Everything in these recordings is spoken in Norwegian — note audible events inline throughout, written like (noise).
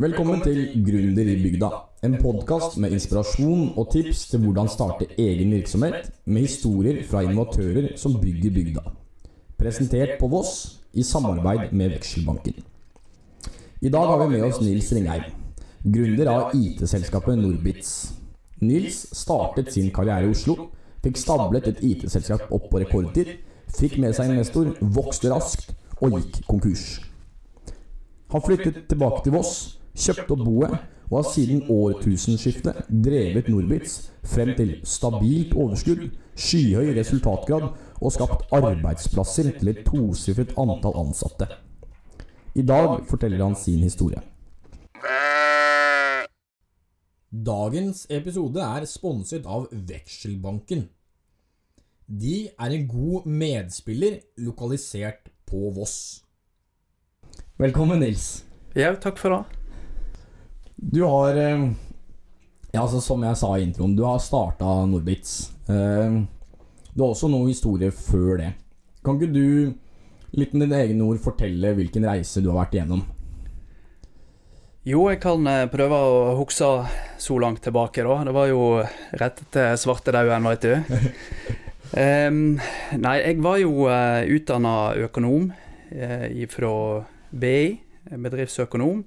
Velkommen til Gründer i bygda. En podkast med inspirasjon og tips til hvordan starte egen virksomhet, med historier fra innovatører som bygger bygda. Presentert på Voss i samarbeid med Vekselbanken. I dag har vi med oss Nils Ringheim, gründer av IT-selskapet Norbitz. Nils startet sin karriere i Oslo, fikk stablet et IT-selskap opp på rekordtid, fikk med seg investor, vokste raskt og gikk konkurs. Han flyttet tilbake til Voss, kjøpte opp boet og har siden årtusenskiftet drevet Norbitz frem til stabilt overskudd, skyhøy resultatgrad og skapt arbeidsplasser til et tosifret antall ansatte. I dag forteller han sin historie. Dagens episode er sponset av Vekselbanken. De er en god medspiller lokalisert på Voss. Velkommen, Nils. Ja, takk for det. Du har eh, Ja, altså Som jeg sa i introen, du har starta Norbitz. Eh, Du har også noen historier før det. Kan ikke du, litt med dine egne ord, fortelle hvilken reise du har vært igjennom? Jo, jeg kan eh, prøve å huske så langt tilbake, da. Det var jo rett etter svartedauden, veit du. (laughs) um, nei, jeg var jo uh, utdanna økonom uh, fra BI, bedriftsøkonom,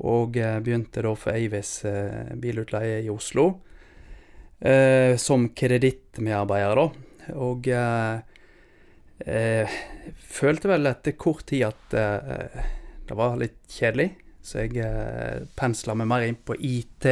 og eh, begynte da for Eivis eh, bilutleie i Oslo eh, som kredittmedarbeider, da. Og eh, følte vel etter kort tid at eh, det var litt kjedelig, så jeg eh, pensla meg mer inn på IT.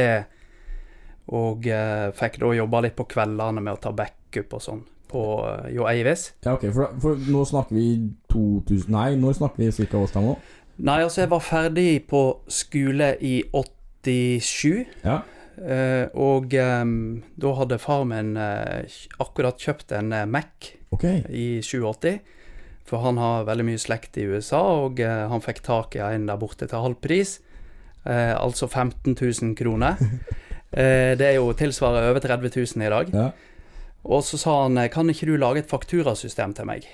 Og eh, fikk da jobba litt på kveldene med å ta backup og sånn på eh, Jo Eivis. Ja, ok, for, for nå snakker vi 2000 Nei, når snakker vi ca. årstall nå? Nei, altså, jeg var ferdig på skole i 87. Ja. eh, og um, da hadde far min eh, akkurat kjøpt en eh, Mac okay. i 87. For han har veldig mye slekt i USA, og han fikk tak i en der borte til halv pris. Eh, altså 15 000 kroner. (laughs) Eh, det er jo tilsvarer over 30 000 i dag. Ja. Og så sa han kan ikke du lage et fakturasystem til meg?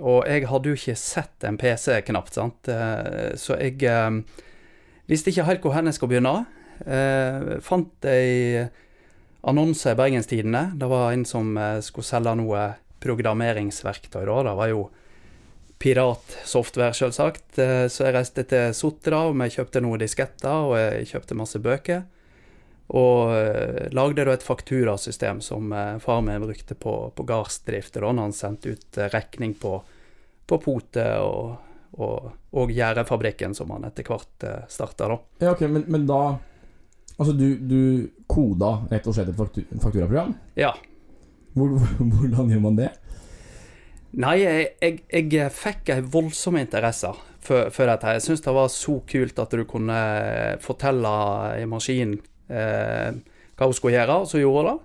Og jeg hadde jo ikke sett en PC knapt, sant. Eh, Så jeg eh, visste ikke helt hvor hen jeg skulle begynne. Eh, fant ei annonse i Bergenstidene. Det var en som skulle selge noe programmeringsverktøy da. Det var jo piratsoftware, selvsagt. Så jeg reiste til Sotra, og vi kjøpte noen disketter, og jeg kjøpte masse bøker. Og eh, lagde da et fakturasystem som eh, far min brukte på, på gardsdrift, da han sendte ut eh, regning på, på potet og, og, og Gjærefabrikken, som han etter hvert starta, da. ja, ok, men, men da Altså, du, du koda rett og slett et faktu fakturaprogram? Ja. Hvor, hvordan gjør man det? Nei, jeg, jeg, jeg fikk ei voldsom interesse for, for dette. Jeg syns det var så kult at du kunne fortelle i maskin eh, hva hun skulle gjøre, og så gjorde hun det.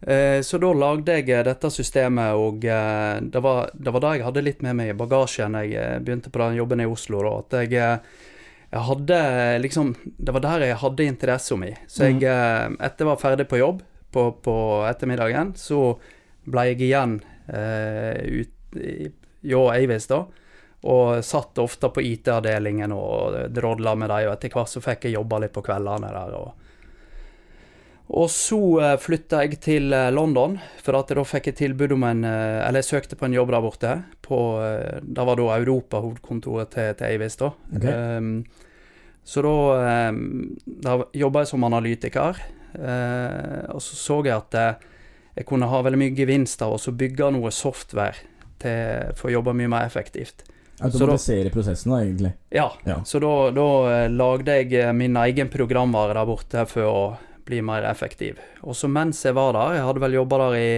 Eh, så da lagde jeg dette systemet, og eh, det, var, det var det jeg hadde litt med meg i bagasjen jeg eh, begynte på den jobben i Oslo. da, at jeg, eh, jeg hadde liksom Det var der jeg hadde interesse om i. Så jeg, mm. etter jeg var ferdig på jobb på, på ettermiddagen, så ble jeg igjen eh, ut i Jå Avis, da. Og satt ofte på IT-avdelingen og drodla med dem, og etter hvert så fikk jeg jobba litt på kveldene der. og og så uh, flytta jeg til eh, London, for at da fikk jeg tilbud om en eh, Eller jeg søkte på en jobb der borte. På, det var da Europa-hovedkontoret til, til Avis, da. Okay. Um, så da, um, da jobba jeg som analytiker, uh, og så så jeg at jeg kunne ha veldig mye gevinst av å bygge noe software til, for å jobbe mye mer effektivt. Automatisere prosessen, da, egentlig. Ja, Ja. så da, da eh, lagde jeg eh, min egen programvare der borte for å bli mer effektiv. Og så mens jeg var der, jeg hadde vel jobba der i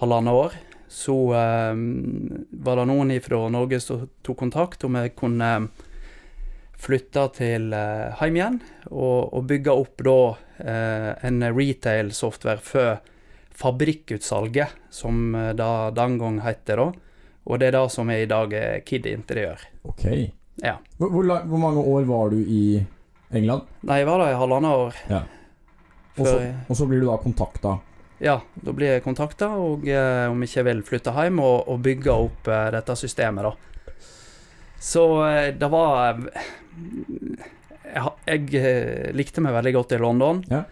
halvannet år, så eh, var det noen fra Norge som tok kontakt om jeg kunne flytte til eh, hjem igjen og, og bygge opp da eh, en retail-software for fabrikkutsalget, som eh, det den gang het da. Og det er det som er i dag er Kid Interiør. Ok. Ja. Hvor, hvor, hvor mange år var du i England? Nei, jeg var der i halvannet år. Ja. Og så, blir du da kontakta. ja, da blir jeg kontakta, og eh, om ikke jeg vil flytte hjem og, og bygge opp eh, dette systemet, da. Så eh, det var eh, jeg, jeg eh, likte meg veldig godt i London, Ja.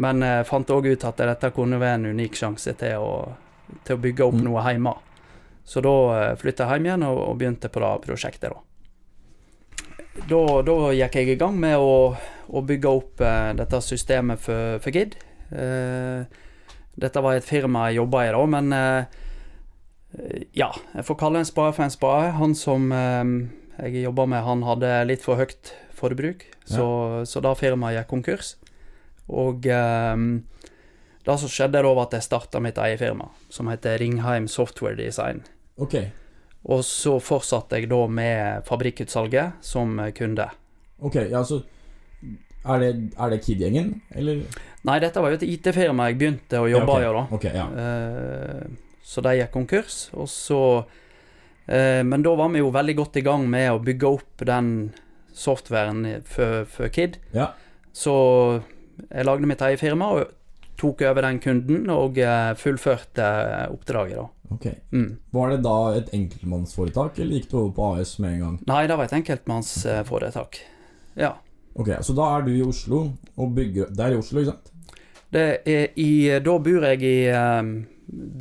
men fant òg ut at dette kunne være en unik sjanse til å, til å bygge opp Mm. noe hjemme. Så da flytta jeg hjem igjen og, og begynte på det prosjektet, da. Da, da gikk jeg i gang med å, å bygge opp eh, dette systemet for, for GID. Eh, dette var et firma jeg jobba i da, men eh, ja, jeg får kalle en spade for en spade. Han som eh, jeg jobba med, han hadde litt for høyt forbruk, så, så da firmaet gikk konkurs. Og eh, det som skjedde da, var at jeg starta mitt eget firma, som heter Ringheim Software Design. Ok. Og så fortsatte jeg da med fabrikkutsalget som kunde. Ok, ja, så Er det, er det Kid-gjengen, eller? Nei, dette var jo et IT-firma jeg begynte å jobbe i da. ok. Ok, ja. Eh, så de gikk konkurs, og så eh, Men da var vi jo veldig godt i gang med å bygge opp den softwaren for, for Kid. Ja. Så jeg lagde mitt eget firma og tok over den kunden og eh, fullførte oppdraget, da. Ok. Mm. Var det da et enkeltmannsforetak, eller gikk du over på AS med en gang? Nei, det var et enkeltmannsforetak. Ja. Ok, Så da er du i Oslo og bygger Det er i Oslo, ikke sant? Det er i Da bor jeg i eh,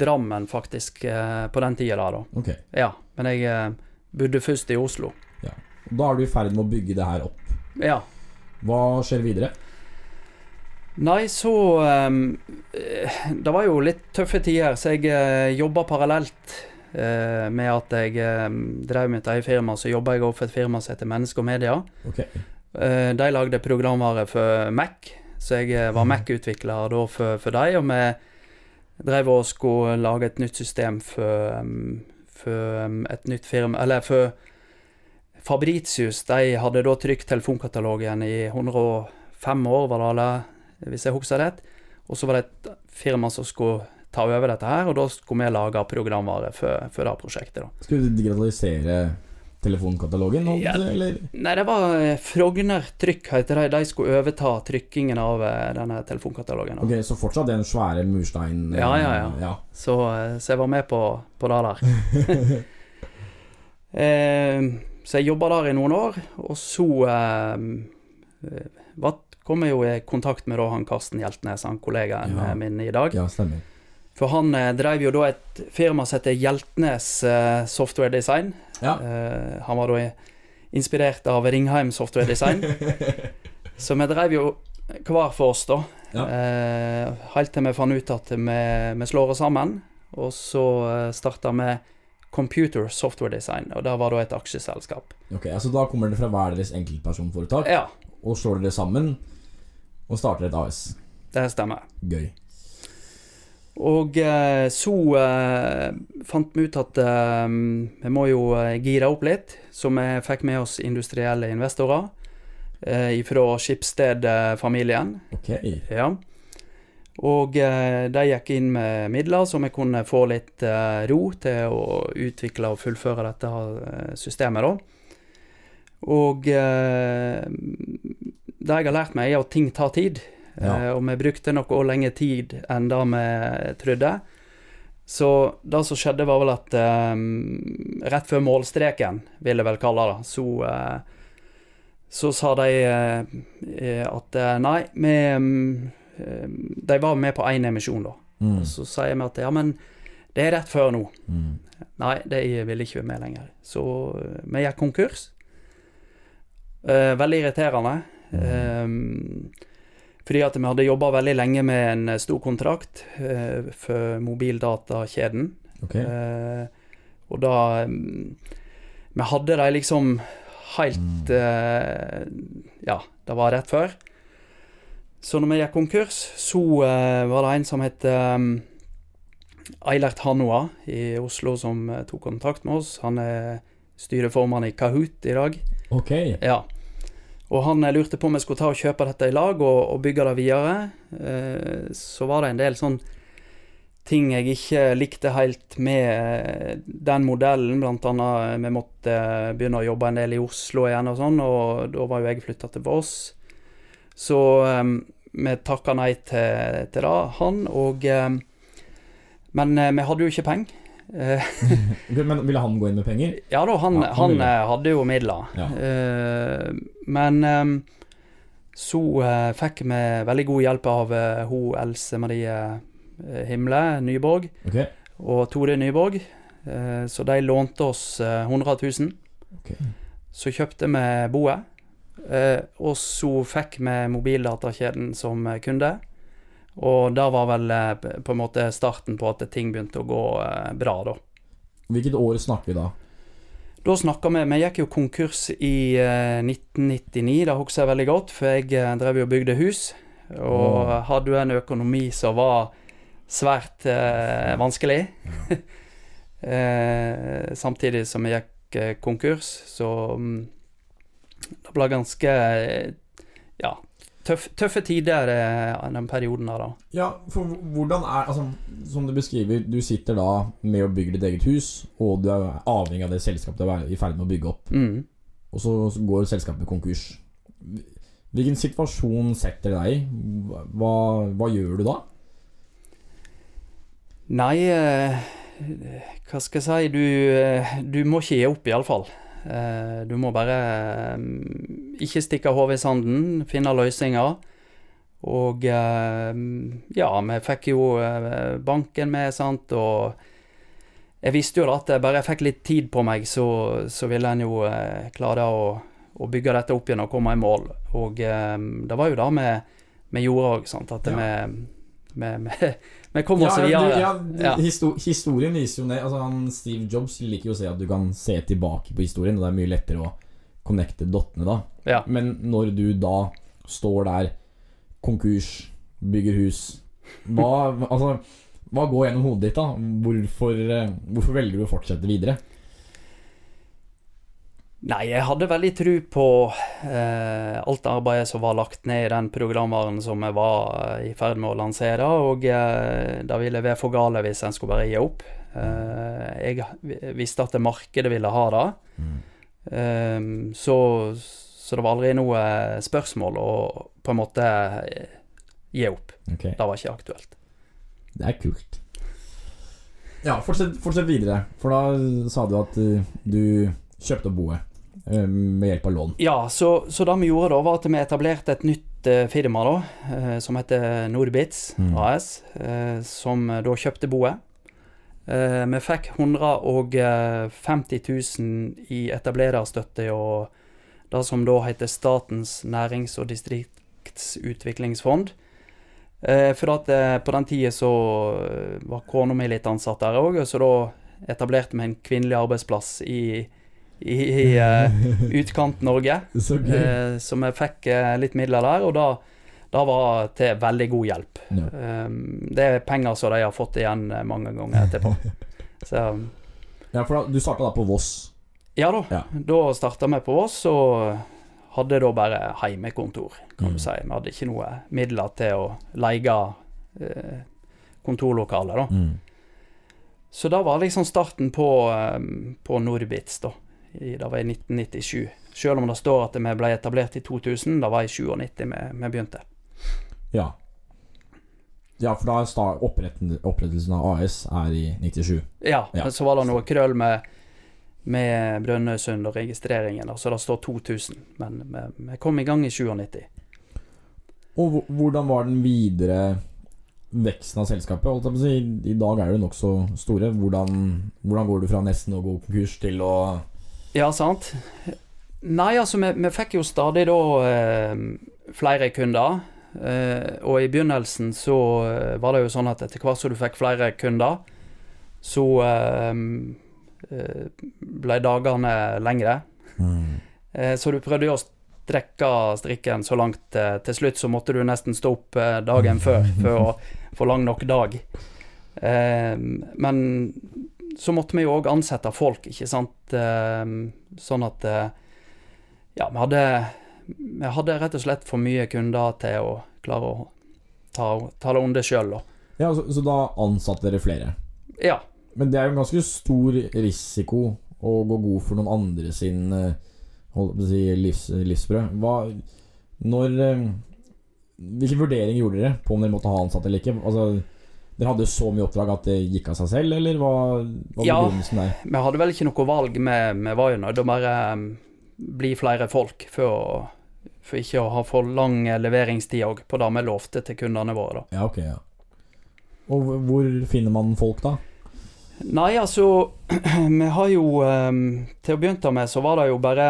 Drammen, faktisk, eh, på den tida da, da. Okay. Ja. Men jeg eh, bodde først i Oslo. Ja. Da er du i ferd med å bygge det her opp. Ja. Hva skjer videre? Nei, så ehm, eh, Det var jo litt tøffe tider, så jeg uh, jobba parallelt eh, med at jeg eh, drev mitt eget firma. Så jobba jeg også for et firma som heter Menneske og Media. Okay. Eh, de lagde programvare for Mac, så jeg eh, var Mac-utvikler da for, for dem. Og vi drev og skulle lage et nytt system for, um, for et nytt firma Eller for Fabritius. De hadde da trykt telefonkatalogen i 105 år, var det alle, hvis jeg husker rett. Og så var det et firma som skulle ta over dette her, og da skulle vi lage programvare for, for det prosjektet. da. Skulle du digitalisere telefonkatalogen, holdt Ja. eller? Nei, det var eh, Frogner Trykk, heter det. De skulle overta trykkingen av eh, denne telefonkatalogen. da. Ok, Så fortsatt den svære murstein... Ja, ja, ja. ja. Så, eh, så jeg var med på, på det der. (laughs) eh, så jeg jobba der i noen år, og så eh, eh, var- kom jeg jo i kontakt med da han Karsten Hjeltnes, han kollegaen Ja. eh, min i dag. ja, stemmer. For han eh, drev jo da et firma som heter Hjeltnes eh, Software Design. Ja. Eh, han var da inspirert av Ringheim Software Design. (laughs) Så vi drev jo hver for oss, da. Ja. Eh, helt til vi fant ut at vi, vi slår oss sammen. Og så eh, starta vi Computer Software Design, og det var da et aksjeselskap. Ok, altså Da kommer dere fra hver deres enkeltpersonforetak Ja, og slår dere sammen og starter et AS. det stemmer. Gøy. Og eh, så eh, fant vi ut at eh, vi må jo eh, gire opp litt, så vi fikk med oss industrielle investorer eh, fra Skipsted-familien. Ok. Ja. Og eh, de gikk inn med midler, så vi kunne få litt ro til å utvikle og fullføre dette systemet, da. Og eh, det jeg har lært meg, er at ting tar tid. Ja. Eh, og vi brukte noe lengre tid enn det vi trodde. Så det som skjedde, var vel at eh, rett før målstreken, vil jeg vel kalle det, så eh, så sa de eh, at eh, nei, vi De var med på én emisjon, da. Mm. Så sier vi at ja, men det er rett før nå. Mm. Nei, de ville ikke være med lenger. Så vi gikk konkurs. Eh, veldig irriterende. Eh, fordi at vi hadde jobba veldig lenge med en stor kontrakt eh, for mobildatakjeden. Ok. Eh, og da mm, Vi hadde de liksom helt eh, Ja, det var rett før. Så når vi gikk konkurs, så eh, var det en som het um, Eilert Hanoa i Oslo som eh, tok kontakt med oss. Han er styreformann i Kahoot i dag. Ok. Ja. Og han eh, lurte på om vi skulle ta og kjøpe dette i lag og, og bygge det videre. Eh, så var det en del sånn ting jeg ikke likte helt med eh, den modellen. Blant annet eh, vi måtte begynne å jobbe en del i Oslo igjen og sånn, og da var jo jeg flytta til Voss. Så eh, vi takka nei til, til det, han, og eh, Men vi hadde jo ikke penger. Eh, (laughs) Men ville han gå inn med penger? ja da, han, Ja, han han, eh, hadde jo midler. Ja. Eh, men så fikk vi veldig god hjelp av hun Else Marie Himle Nyborg okay. og Tore Nyborg. Så de lånte oss eh, 100 000. Okay. Så kjøpte vi boet. Og så fikk vi mobildatakjeden som kunde. Og da var vel eh, på en måte starten på at ting begynte å gå eh, bra, da. Hvilket år snakker vi da? Da snakka vi Vi gikk jo konkurs i eh, 1999, det husker jeg veldig godt, for jeg eh, drev jo og bygde hus. Og Åh. hadde jo en økonomi som var svært eh, vanskelig. (laughs) eh, samtidig som vi gikk eh, konkurs, så mm, det ble ganske eh, ja, tøff, tøffe tider eh, den perioden der, da. Ja, for hvordan er Altså, som du beskriver, du sitter da med å bygge ditt eget hus, og du er avhengig av det selskapet du er i ferd med å bygge opp, Mm. og så går selskapet konkurs. Hvilken situasjon setter deg i? Hva, hva gjør du da? Nei, eh, hva skal jeg si Du, eh, du må ikke gi opp, iallfall. Eh, du må bare eh, ikke stikke hodet i sanden, finne løsninger. Og eh, ja, vi fikk jo banken med, sant, og jeg visste jo at bare jeg fikk litt tid på meg, så, så ville en jo eh, klare å, å bygge dette opp igjen og komme i mål. Og eh, det var jo det vi, vi gjorde òg, sant, at Ja. vi, vi, vi, vi kom også ja, via ja, Ja. histo historien viser jo det. Altså, han, Steve Jobs liker jo å si at du kan se tilbake på historien, og det er mye lettere å connecte dottene da. Ja. Men når du da står der, konkurs, bygger hus Hva, altså, hva går gjennom hodet ditt, da? Hvorfor, eh, hvorfor velger du å fortsette videre? Nei, jeg hadde veldig tro på eh, alt arbeidet som var lagt ned i den programvaren som jeg var eh, i ferd med å lansere, og eh, det ville være for gale hvis en skulle bare gi opp. Eh, jeg visste at det markedet ville ha det, eh, så, så det var aldri noe spørsmål å på en måte eh, gi opp. Okay. Det var ikke aktuelt. Det er kult. Ja, fortsett, fortsett videre. For da sa du at eh, du kjøpte opp boet med hjelp av lån. Ja, så, så det vi gjorde da, var at vi etablerte et nytt eh, firma da, eh, som heter Nordbits Mm. AS, eh, som eh, da kjøpte boet. Eh, vi fikk 150 000 i etablererstøtte og det som da heter Statens nærings- og distriktsutviklingsfond. Eh, for at eh, på den tida så eh, var kona mi litt ansatt der òg, så da etablerte vi en kvinnelig arbeidsplass i, i, i uh, utkant-Norge. Eh, (laughs) så vi fikk uh, litt midler der, og da, da var til veldig god hjelp. Ja. Eh, det er penger som de har fått igjen eh, mange ganger etterpå. (laughs) Så Ja, for da, du starta da på Voss. ja da, Ja. da starta vi på Voss, og hadde da bare heimekontor, kan Mm. du si. Vi hadde ikke noe midler til å leie eh, kontorlokaler, da. Så det var liksom starten på, eh, på Nordbits, da. I, det var i 1997. Selv om det står at vi ble etablert i 2000, det var i 97 vi, vi begynte. Ja. Ja, for da opprettelsen av AS er i 97. Ja, Ja. så var det noe krøll med, med Brønnøysund og registreringen, så det står 2000. Men vi, kom i gang i 97. Og hvordan var den videre veksten av selskapet? Jeg I dag er det nokså store. Hvordan, hvordan går du fra nesten å gå konkurs til å Ja, sant? Nei, altså, vi, vi fikk jo stadig da eh, flere kunder. Eh, og i begynnelsen så eh, var det jo sånn at etter hvert som du fikk flere kunder, så eh, eh, ble dagene lengre. Eh, så du prøvde jo å strekke strikken så langt til slutt, så måtte du nesten stå opp dagen før for å (laughs) få lang nok dag. Men så måtte vi jo òg ansette folk, ikke sant. Eh, sånn at eh, Ja, vi hadde, vi hadde rett og slett for mye kunder til å klare å ta, ta det under sjøl, da. Ja, så, så da ansatte dere flere. Ja. Men det er jo en ganske stor risiko å gå god for noen andre sin eh, si, livs, livsbrød. Hva Når eh, Hvilke vurderinger gjorde dere på om dere måtte ha ansatte eller ikke? Altså, dere hadde så mye oppdrag at det gikk av seg selv, eller hva hva Ja. begrunnelsen der? Vi hadde vel ikke noe valg, vi, var jo nødt til å bare um, bli flere folk for for ikke å ha for lang leveringstid òg på det vi lovte til kundene våre. da. Ja, ok, ja. Og hvor- finner man folk, da? Nei, altså (clears throat) Vi har jo eh, Til å begynne med så var det jo bare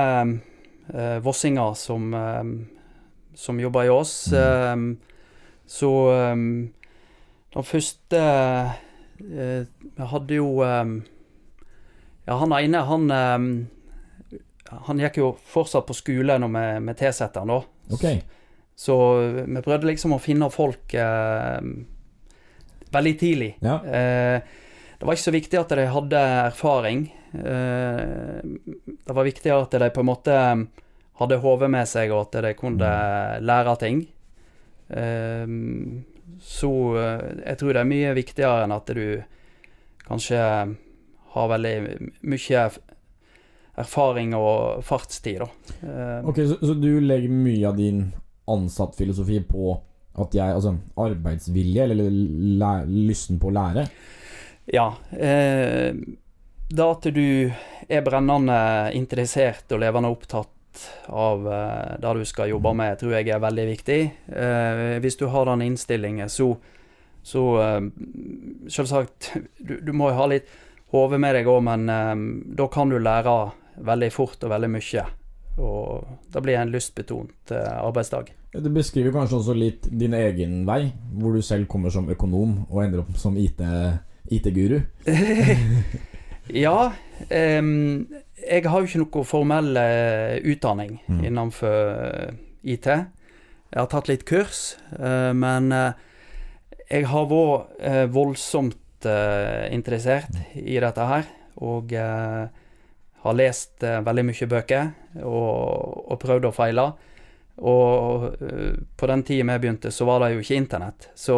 eh, vossinger som, som jobba i oss. Eh, så den første eh, Vi hadde jo eh, Ja, han ene, han eh, Han gikk jo fortsatt på skole når vi, vi tilsatte han, da. Okay. Så vi prøvde liksom å finne folk eh, veldig tidlig. Ja. Eh, det var ikke så viktig at de hadde erfaring. Eh, det var viktig at de på en måte hadde hodet med seg, og at de kunne lære ting. Eh, så eh, jeg tror det er mye viktigere enn at du kanskje har veldig mye erfaring og fartstid, da. Eh, Ok, så, så du legger mye av din ansattfilosofi på at jeg Altså arbeidsvilje, eller lær, lysten på å lære? Ja. Eh, det at du er brennende interessert og levende opptatt av eh, det du skal jobbe med, tror jeg er veldig viktig. Eh, hvis du har den innstillingen, så, så eh, Selvsagt, (laughs) du, du må jo ha litt hode med deg òg, men da kan du lære veldig fort og veldig mye. Og det blir en lystbetont arbeidsdag. Det beskriver kanskje også litt din egen vei, hvor du selv kommer som økonom og ender opp som IT IT-guru. (laughs) Ja, ehm, jeg har jo ikke noe formell eh, utdanning Mm. innenfor eh, IT. Jeg har tatt litt kurs, eh, men jeg har vært voldsomt interessert i dette her. Og har lest veldig mye bøker og, og prøvd og feila. Og eh, på den tida vi begynte, så var det jo ikke internett. Så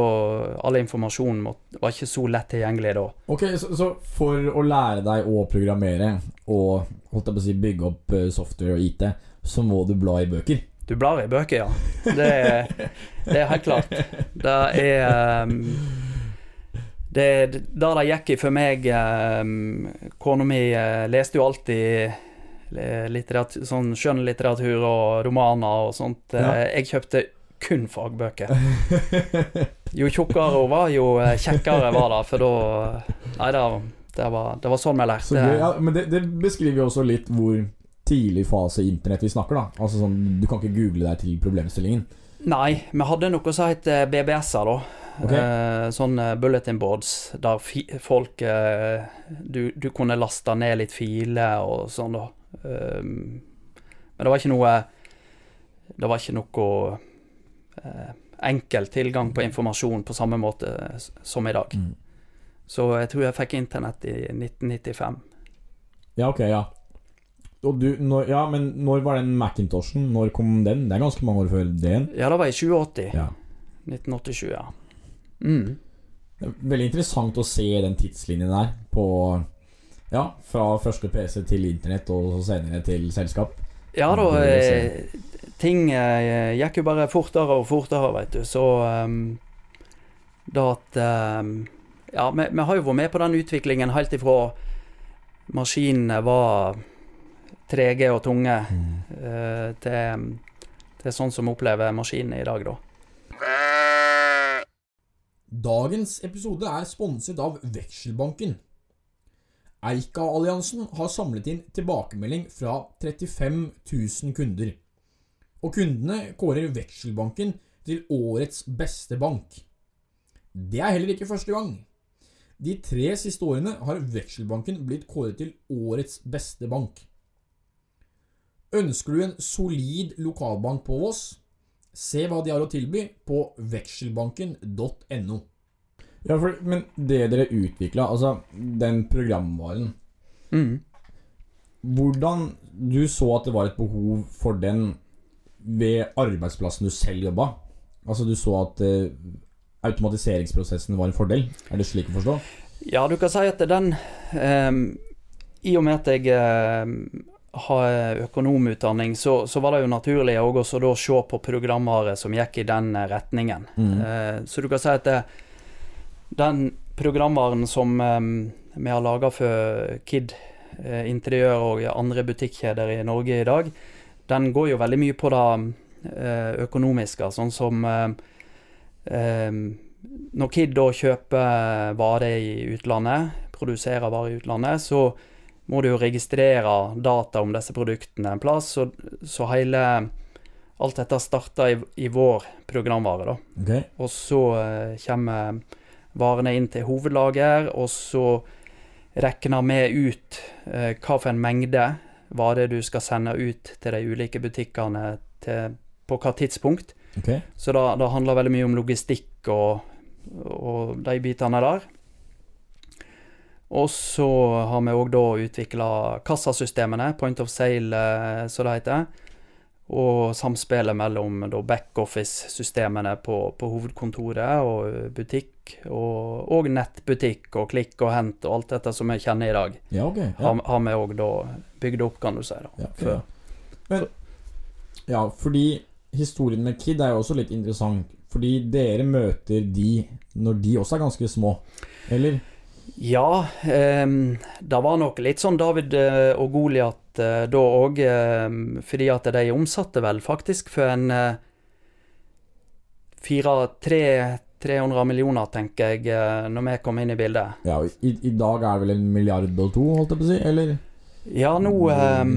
all informasjon var ikke så lett tilgjengelig da. Ok, så, så for å lære deg å programmere og holdt jeg på å si bygge opp eh, software og IT, så må du bla i bøker. Du blar i bøker, ja. Det, er- det er helt klart. Det er um, det, Der det gikk i for meg um, Kona mi eh, leste jo alltid litteratur, sånn skjønnlitteratur og romaner og sånt. Eh, Ja. Jeg kjøpte kun fagbøker. Jo tjukkere hun var, jo eh, kjekkere var det, for da Nei, det, det, var, det var sånn vi Så lærte. gøy, ja, men det, det beskriver jo også litt hvor tidlig fase internett vi snakker, da. Altså sånn, Du kan ikke google deg til problemstillingen. Nei, vi hadde noe som het eh, BBS-er, da. Okay. Eh, sånn bulletin boards der folk eh, du, du kunne laste ned litt filer og sånn, da. Um, men det var ikke noe Det var ikke noe eh, enkel tilgang på informasjon på samme måte som i dag. Mm. Så jeg tror jeg fikk internett i 1995. Ja, ok, ja. Du, når, ja, men når var den Macintoshen? Når kom den? Det er ganske mange år før den. Ja, det var i 2080. Ja. 1987, ja. Mm. Det er veldig interessant å se den tidslinjen der på Ja, fra første PC til internett og senere til selskap. Ja da, Det eh, ting eh, gikk jo bare fortere og fortere, vet du. Så um, da at um, Ja, vi, vi har jo vært med på den utviklingen helt ifra maskinene var trege og tunge, eh, til, til sånn som vi opplever maskinene i dag, da. Dagens episode er sponset av Vekselbanken. Eika-alliansen har samlet inn tilbakemelding fra 35 000 kunder. Og kundene kårer Vekselbanken til årets beste bank. Det er heller ikke første gang. De tre siste årene har Vekselbanken blitt kåret til årets beste bank. Ønsker du en solid lokalbank på Voss? Se hva de har å tilby på vekselbanken.no. Ja, for, men det dere utvikla, altså den programvaren Mm. Hvordan Du så at det var et behov for den ved arbeidsplassen du selv jobba? Altså du så at eh, automatiseringsprosessen var en fordel? Er det slik å forstå? Ja, du kan si at den ehm, I og med at jeg ehm, har økonomutdanning, så, så var det jo naturlig å se på programvare som gikk i den eh, retningen. Mm. Eh, så du kan si at det, den programvaren som vi har laga for Kid eh, interiør og andre butikkjeder i Norge i dag, den går jo veldig mye på det eh, økonomiske, sånn som Når Kid da kjøper varer i utlandet, produserer varer i utlandet, så må du jo registrere data om disse produktene en plass, så, så hele Alt dette starter i, i vår programvare, da. Okay. Og så eh, kommer varene inn til hovedlager, og så regner vi ut eh, hva for en mengde varer du skal sende ut til de ulike butikkene til, på hva tidspunkt. Okay. Så da, det handler veldig mye om logistikk og, og de bitene der. Og så har vi òg da utvikla kassasystemene, point of sale, eh, som det heter. Og samspillet mellom backoffice-systemene på, på hovedkontoret og butikk, og, og nettbutikk og klikk og hent og alt dette som jeg kjenner i dag, Ja, okay, Ja. har, har vi òg da bygd opp, kan du si. da. Ja, okay. Men, ja, fordi historien med Kid er jo også litt interessant. Fordi dere møter de når de også er ganske små, eller? Ja, eh, det var nok litt sånn David eh, og Goliat eh, da òg, fordi at de omsatte vel faktisk for en eh, fire, tre, 300 millioner, tenker jeg, eh, når vi kom inn i bildet. Ja, i, I dag er det vel en milliard og to, holdt jeg på å si? Eller? Ja, nå ehm,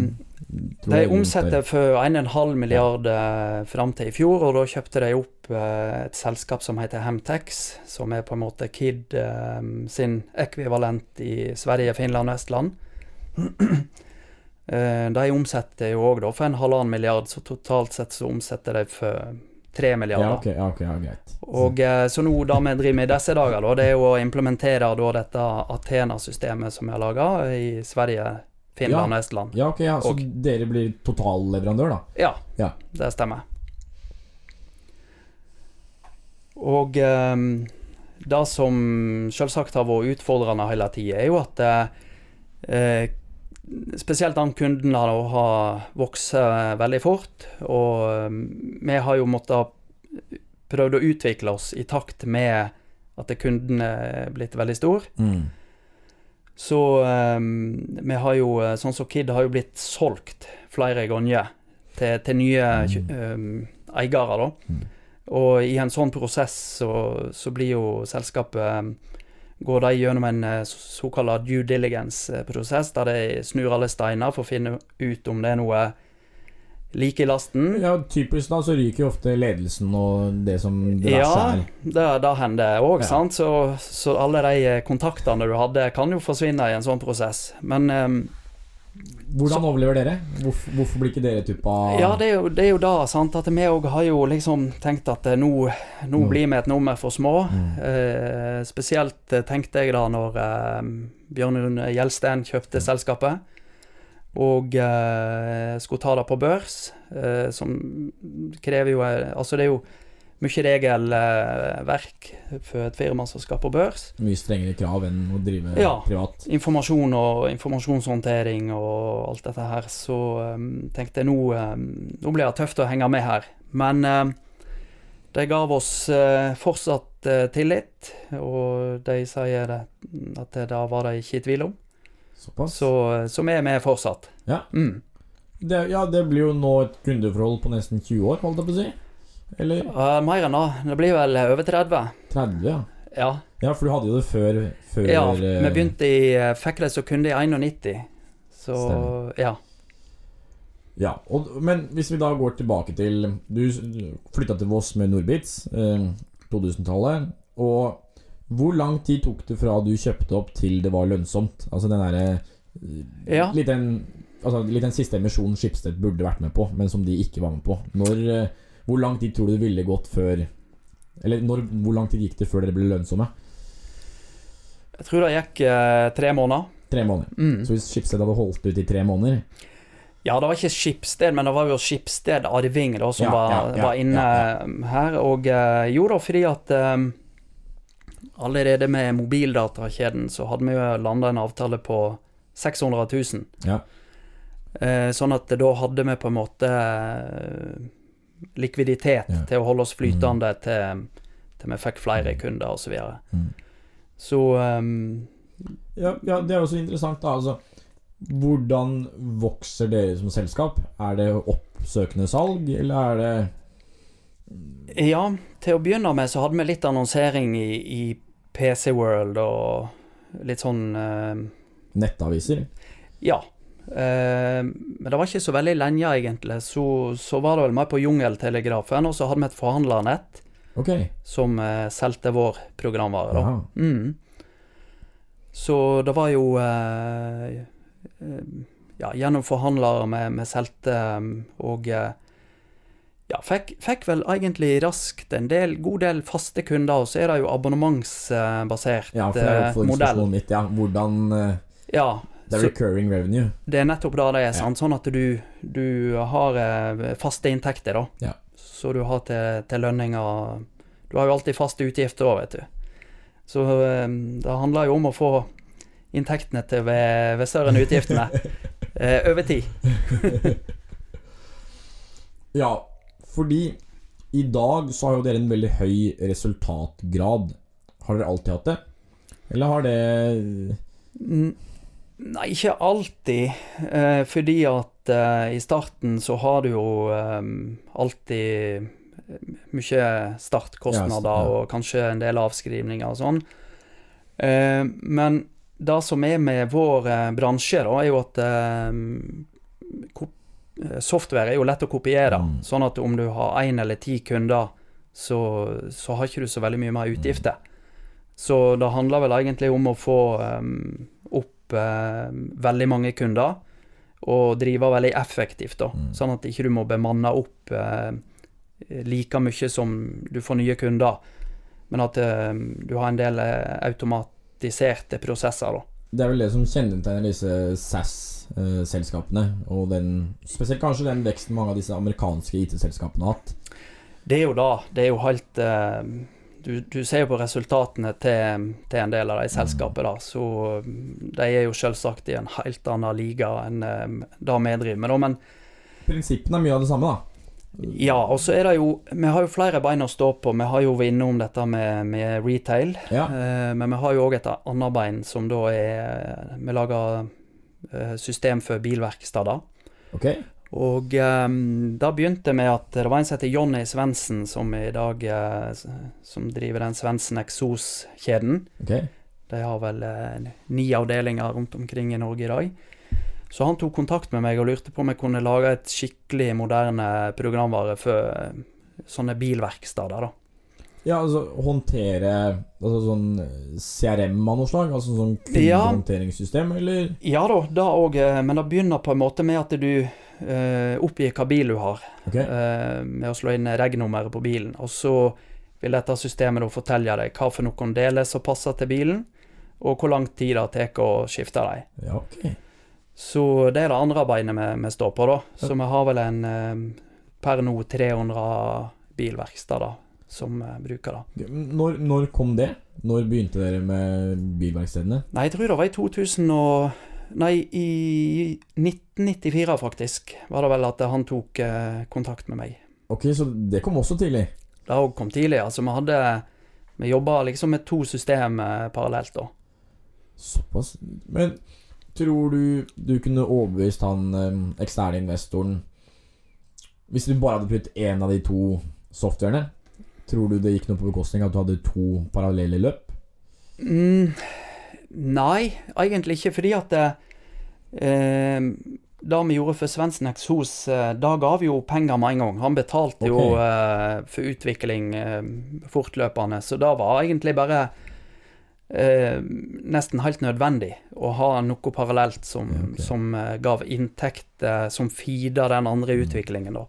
De omsetter for 1,5 milliard ja. fram til i fjor, og da kjøpte de opp eh, et selskap som heter Hemtex, som er på en måte Kid eh, sin ekvivalent i Sverige, Finland og Estland. (clears throat) Eh, de omsetter jo òg for en halvannen milliard, så totalt sett så omsetter de for tre milliarder. Ja, okay, ja, ok, ja, greit. Og eh, Så nå det vi driver med i disse dager, da, det er å implementere da dette Athena-systemet som vi har laga i Sverige, Finland og Estland. Ja, ok, ja, Så Og- dere blir totalleverandør, da? Ja, Ja. det stemmer. Og um, det som selvsagt har vært utfordrende hele tida, er jo at eh, spesielt den kunden da har vokst eh, veldig fort, og ehm, vi har jo måttet prøvd å utvikle oss i takt med at kunden er blitt veldig stor. Mm. Så ehm, vi har jo, eh, sånn som Kid har jo blitt solgt flere ganger til, til nye mm. um, eiere, da. Mm. Og i en sånn prosess så, så blir jo selskapet Går de gjennom en eh, såkalt due diligence-prosess, der de snur alle steiner for å finne ut om det er noe like i lasten. Ja, typisk da så ryker jo ofte ledelsen og det som det Ja, er. det, det hender òg, Ja. sant. Så, så alle de eh, kontaktene du hadde, kan jo forsvinne i en sånn prosess. Men ehm, Hvordan overlever dere? Hvorfor, hvorfor blir ikke dere typa Ja, det er jo, det er jo da, sant. At vi òg har jo liksom tenkt at eh, nå, nå Mm. blir vi et nummer for små. Mm. Eh, spesielt eh, tenkte jeg da når eh, Bjørnund Gjelsten kjøpte selskapet. Og eh, skulle ta det på børs, eh, som krever jo Altså, det er jo mye regelverk for et firma som skal på børs. Mye strengere krav enn å drive Ja. privat. informasjon og informasjonshåndtering og alt dette her, så um, tenkte jeg nå, um, nå blir det tøft å henge med her. Men um, de gav oss uh, fortsatt uh, tillit, og de sier det, at det da var det ikke i tvil om. Såpass. Så, uh, så vi er med fortsatt. Ja. Mm. Det, ja, det blir jo nå et kundeforhold på nesten 20 år, holdt jeg på å si. Eller Uh, mer enn det. Det blir vel over 30. 30, ja. Ja. Ja, for du hadde jo det før, før ja eh, vi begynte i det som kunde i 91. Så Stemmer. ja. Ja, og, men hvis vi da går tilbake til Du flytta til Voss med Norbits, eh, 2000-tallet. Og hvor lang tid tok det fra du kjøpte opp til det var lønnsomt? Altså den derre eh, Ja. Litt den altså, litt den siste emisjonen Skipsted burde vært med på, men som de ikke var med på. Når, eh, hvor lang tid tror du det ville gått før Eller når, hvor lang tid gikk det før dere ble lønnsomme? Jeg tror det gikk eh, tre måneder. Tre måneder. Mm. Så hvis Schibsted hadde holdt ut i tre måneder Ja, det var ikke Skipsted, men det var jo Skipsted Arving da, som Ja, var, ja, ja, var inne her. Og eh, jo da, fordi at eh, allerede med mobildatakjeden så hadde vi jo landa en avtale på 600 000. Ja. Eh, sånn at da hadde vi på en måte eh, likviditet Ja. til å holde oss flytende til, til vi fikk flere kunder osv. Så, videre. Mm. så um, Ja, ja, det er også interessant, da. Altså, hvordan vokser dere som selskap? Er det oppsøkende salg, eller er det Ja, til å begynne med så hadde vi litt annonsering i, i PC World og litt sånn uh, nettaviser? Ja. Eh, men det var ikke så veldig lenge, egentlig. Så, så var det vel mer på Jungeltelegrafen, og så hadde vi et forhandlernett okay. som eh, solgte vår programvare, da. Mm. Så det var jo eh, eh, Ja, gjennom forhandlere vi vi solgte, eh, og ja, fikk, fikk vel egentlig raskt en del, god del faste kunder, og så er det jo abonnementsbasert Ja, for eh, modell. mitt. Ja, hvordan Ja, Det er recurring revenue. det er nettopp det det er, sant? sånn at du, du har eh, faste inntekter, da. Ja. Så du har til, til lønninger Du har jo alltid faste utgifter òg, vet du. Så eh, det handler jo om å få inntektene til ved, ved større enn utgiftene (laughs) eh, over tid. (laughs) Ja, fordi i dag så har jo dere en veldig høy resultatgrad. Har dere alltid hatt det? Eller har det Mm, Nei, ikke alltid. Eh, fordi at eh, i starten så har du jo eh, alltid mye startkostnader og kanskje en del avskrivninger og sånn. Eh, men det som er med vår eh, bransje, da, er jo at eh, eh, software er jo lett å kopiere. Mm. Sånn at om du har én eller ti kunder, så, så har ikke du så veldig mye mer utgifter. Så det handler vel egentlig om å få em, opp eh, veldig mange kunder, og drive veldig effektivt, da. Mm. Sånn at ikke du må bemanne opp eh, like mye som du får nye kunder, men at eh, du har en del eh, automatiserte prosesser, da. Det er vel det som kjennetegner disse SAS-selskapene, og den Spesielt kanskje den veksten mange av disse amerikanske IT-selskapene har hatt. Det er jo da. Det er jo helt eh, du, du ser jo på resultatene til, til en del av de selskapene, da. Så mm, de er jo selvsagt i en helt annen liga enn eh, det vi driver med, da. Men Prinsippene er mye av det samme, da. ja, og så er det jo Vi har jo flere bein å stå på. Vi har jo vært innom dette med, med retail. Ja. Eh, men vi har jo òg et annet bein som da er Vi lager eh, system for bilverksteder. Ok? Og um, da begynte med at det var en som heter Jonny Svendsen, som i dag eh, Som driver den Svendsen Eksos-kjeden. Okay. De har vel eh, ni avdelinger rundt omkring i Norge i dag. Så han tok kontakt med meg og lurte på om jeg kunne lage et skikkelig moderne programvare for eh, sånne bilverksteder, da. Ja, altså håndtere altså sånn CRM av noe slag? Altså sånn Ja. eller? Ja da, det òg, men det begynner på en måte med at du eh, oppgi hva bil du har. okay. uh, med å slå inn reg-nummeret på bilen. Og så vil dette systemet fortelle deg hva for noen deler som passer til bilen, og hvor lang tid det tar å skifte dem. Ja, okay. Så det er det andre beinet vi, vi står på, da. Så vi har vel en eh, per nå 300 bilverksteder da, som bruker det. Når, når kom det? Når begynte dere med bilverkstedene? Nei, jeg tror det var i 2000 og Nei, i 1994 faktisk, var det vel at han tok eh, kontakt med meg. Ok, så det kom også tidlig? Det òg kom tidlig. Altså, vi hadde Vi jobba liksom med to system eh, parallelt, da. Såpass. Men tror du du kunne overbevist han eh, eksterne investoren Hvis du bare hadde prøvd én av de to softwarene, tror du det gikk noe på bekostning av at du hadde to parallelle løp? Mm, nei, egentlig ikke, fordi at eh, det vi gjorde for Svendsen Eksos, eh, da ga vi jo penger med en gang. Han betalte jo eh, for utvikling eh, fortløpende, så det var egentlig bare eh, nesten helt nødvendig å ha noe parallelt som, okay. som eh, gav inntekt eh, som feeda den andre Mm. utviklingen, da.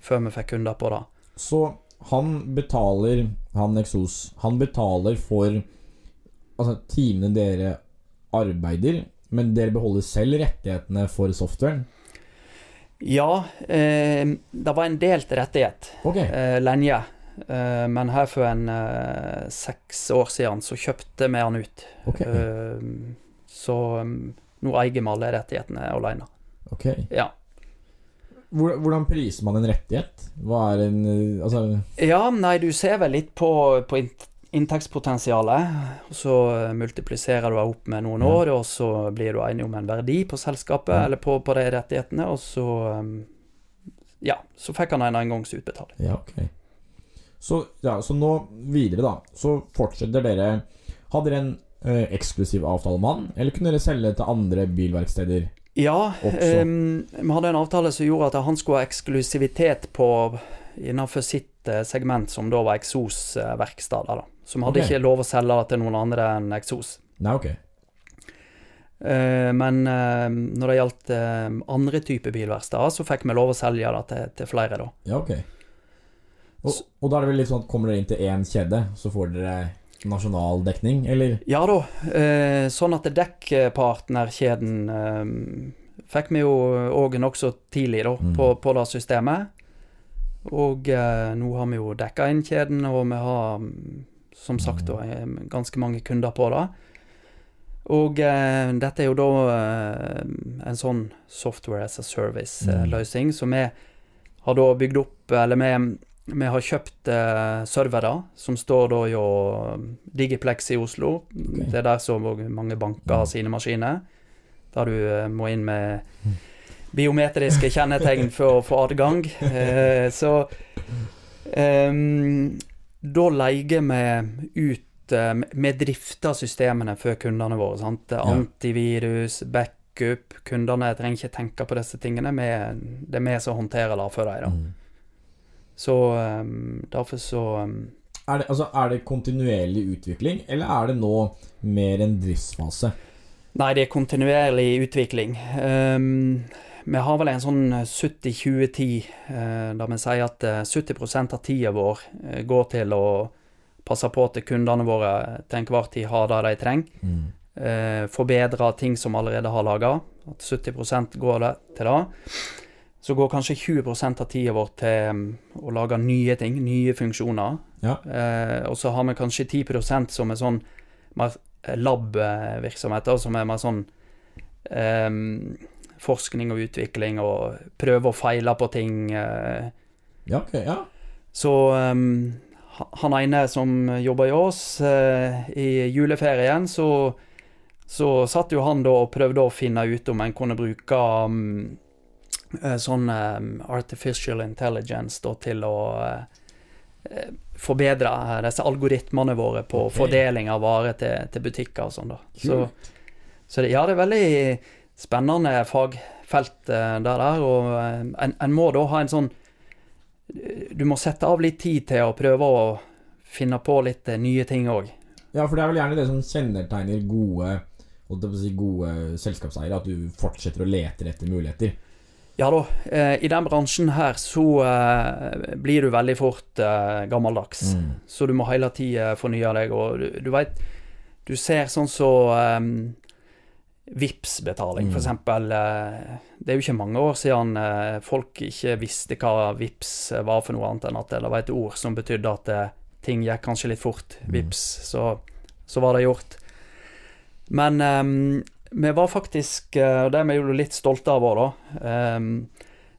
Før vi fikk kunder på det. Så han betaler Han Eksos, Han betaler for Altså timene dere arbeider, men dere beholder selv rettighetene for softwaren? Ja, eh, det var en delt rettighet okay. eh, lenge. Eh, men her for en eh, seks år siden så kjøpte vi han ut. Okay. Eh, så um, nå eier vi alle rettighetene alene. Okay. Ja. Hvordan priser man en rettighet? Hva er en eh, Altså ja, nei, du ser vel litt på, på inntektspotensialet. Og så eh, multipliserer du deg opp med noen år, og så blir du enig om en verdi på selskapet eller på, på de rettighetene, og så um, ja, så fikk han en engangsutbetaling. Ja, ok. Så, ja, så nå videre, da. Så fortsetter dere Hadde dere en ø, eksklusiv avtale med han, eller kunne dere selge til andre bilverksteder? Ja, ehm, vi hadde en avtale som gjorde at han skulle ha eksklusivitet på innenfor sitt eh, segment, som da var eksosverkstedet. da. Så vi hadde okay. ikke lov å selge til noen andre enn eksos. Nei, ok. Eh, men eh, når det gjaldt eh, andre typer bilverksteder, så fikk vi lov å selge det til, til flere, da. Ja, ok. Og, og da er det vel litt sånn at kommer dere inn til én kjede, så får dere nasjonal dekning, eller? Ja da, sånn at dekkpartnerkjeden fikk vi jo òg nokså tidlig da, Mm. på, på det systemet. Og nå har vi jo dekka inn kjeden, og vi har mm, som sagt da, eh, ganske mange kunder på det. Og eh, dette er jo da eh, en sånn software as a Mm. service-løsning, så vi har da bygd opp, eller vi, vi har kjøpt eh, servere som står da jo Digiplex i Oslo. Det er der så mange banker har Mm. sine maskiner. Der du eh, må inn med biometriske kjennetegn for å få adgang. (laughs) Eh, så ehm, da leier vi ut eh, Vi drifter systemene for kundene våre. Sant? Antivirus, backup. Kundene trenger ikke tenke på disse tingene. Det er vi som håndterer det for dem. Mm. Så ehm, derfor så ehm, Er det, altså, er det kontinuerlig utvikling, eller er det nå mer en driftsfase? Nei, det er kontinuerlig utvikling. Ehm, vi har vel en sånn 70-20-10, uh, der vi sier at eh, 70 av tida vår eh, går til å passe på at kundene våre til enhver tid har det de trenger. Mm. Forbedre ting som allerede har laga. At 70% går det til det. Så går kanskje 20% av tida vår til mm, å lage nye ting, nye funksjoner. Ja. Eh, og så har vi kanskje 10% som er sånn mer lab-virksomheter, som er mer sånn ehm, forskning og utvikling og prøve og feile på ting. eh. Ja, ok. Ja. Så um, han ene som jobber i oss, uh, i juleferien, så, så satt jo han da og prøvde å finne ut om en kunne bruke um, sånn um, artificial intelligence da, til å eh, forbedre disse algoritmene våre på okay. fordeling av varer til, til butikker og sånn. da. Så, så det, ja, det er veldig spennende fagfelt eh, der, der og eh, en, en må da ha en sånn Du må sette av litt tid til å prøve å finne på litt eh, nye ting òg. Ja, for det er vel gjerne det som kjennetegner gode si, gode selskapseiere, at du fortsetter å lete etter muligheter. Ja da, eh, i den bransjen her så eh, blir du veldig fort eh, gammeldags. Mm. Så du må hele tida fornye deg, og du, du veit Du ser sånn så um, Vips-betaling, Mm. for eksempel. eh, det er jo ikke mange år siden eh, folk ikke visste hva Vips var for noe annet enn at det var et ord som betydde at eh, ting gikk kanskje litt fort. Mm. Vips, så, så var det gjort. Men um, vi var faktisk, eh, og det er vi jo litt stolte av òg, da. ehm,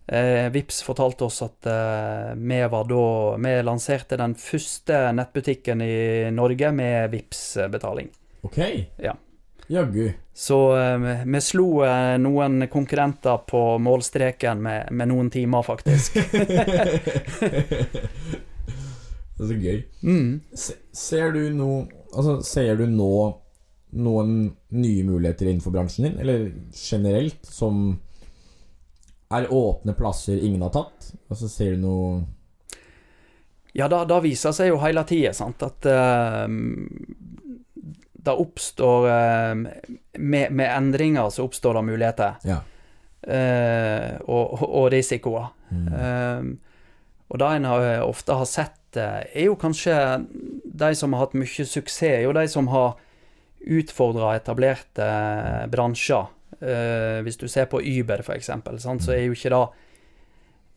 eh, Vips fortalte oss at eh, vi var da Vi lanserte den første nettbutikken i Norge med Vips-betaling. Ok. Ja. Jaggu. Så uh, vi slo uh, noen konkurrenter på målstreken med, med noen timer, faktisk. (laughs) det er så gøy. Mm. Se, ser du nå Altså, ser du nå noen nye muligheter innenfor bransjen din, eller generelt, som er åpne plasser ingen har tatt? Altså, ser du noe Ja, da, da viser seg jo hele tida, sant, at eh, det oppstår eh, med, med endringer så oppstår det muligheter. Ja. eh, og, og- risikoer. Mm. Eh, og det en har, ofte har sett, eh, er jo kanskje de som har hatt mye suksess, jo de som har utfordra etablerte eh, bransjer. Eh, hvis du ser på Uber, eksempel, så er jo ikke det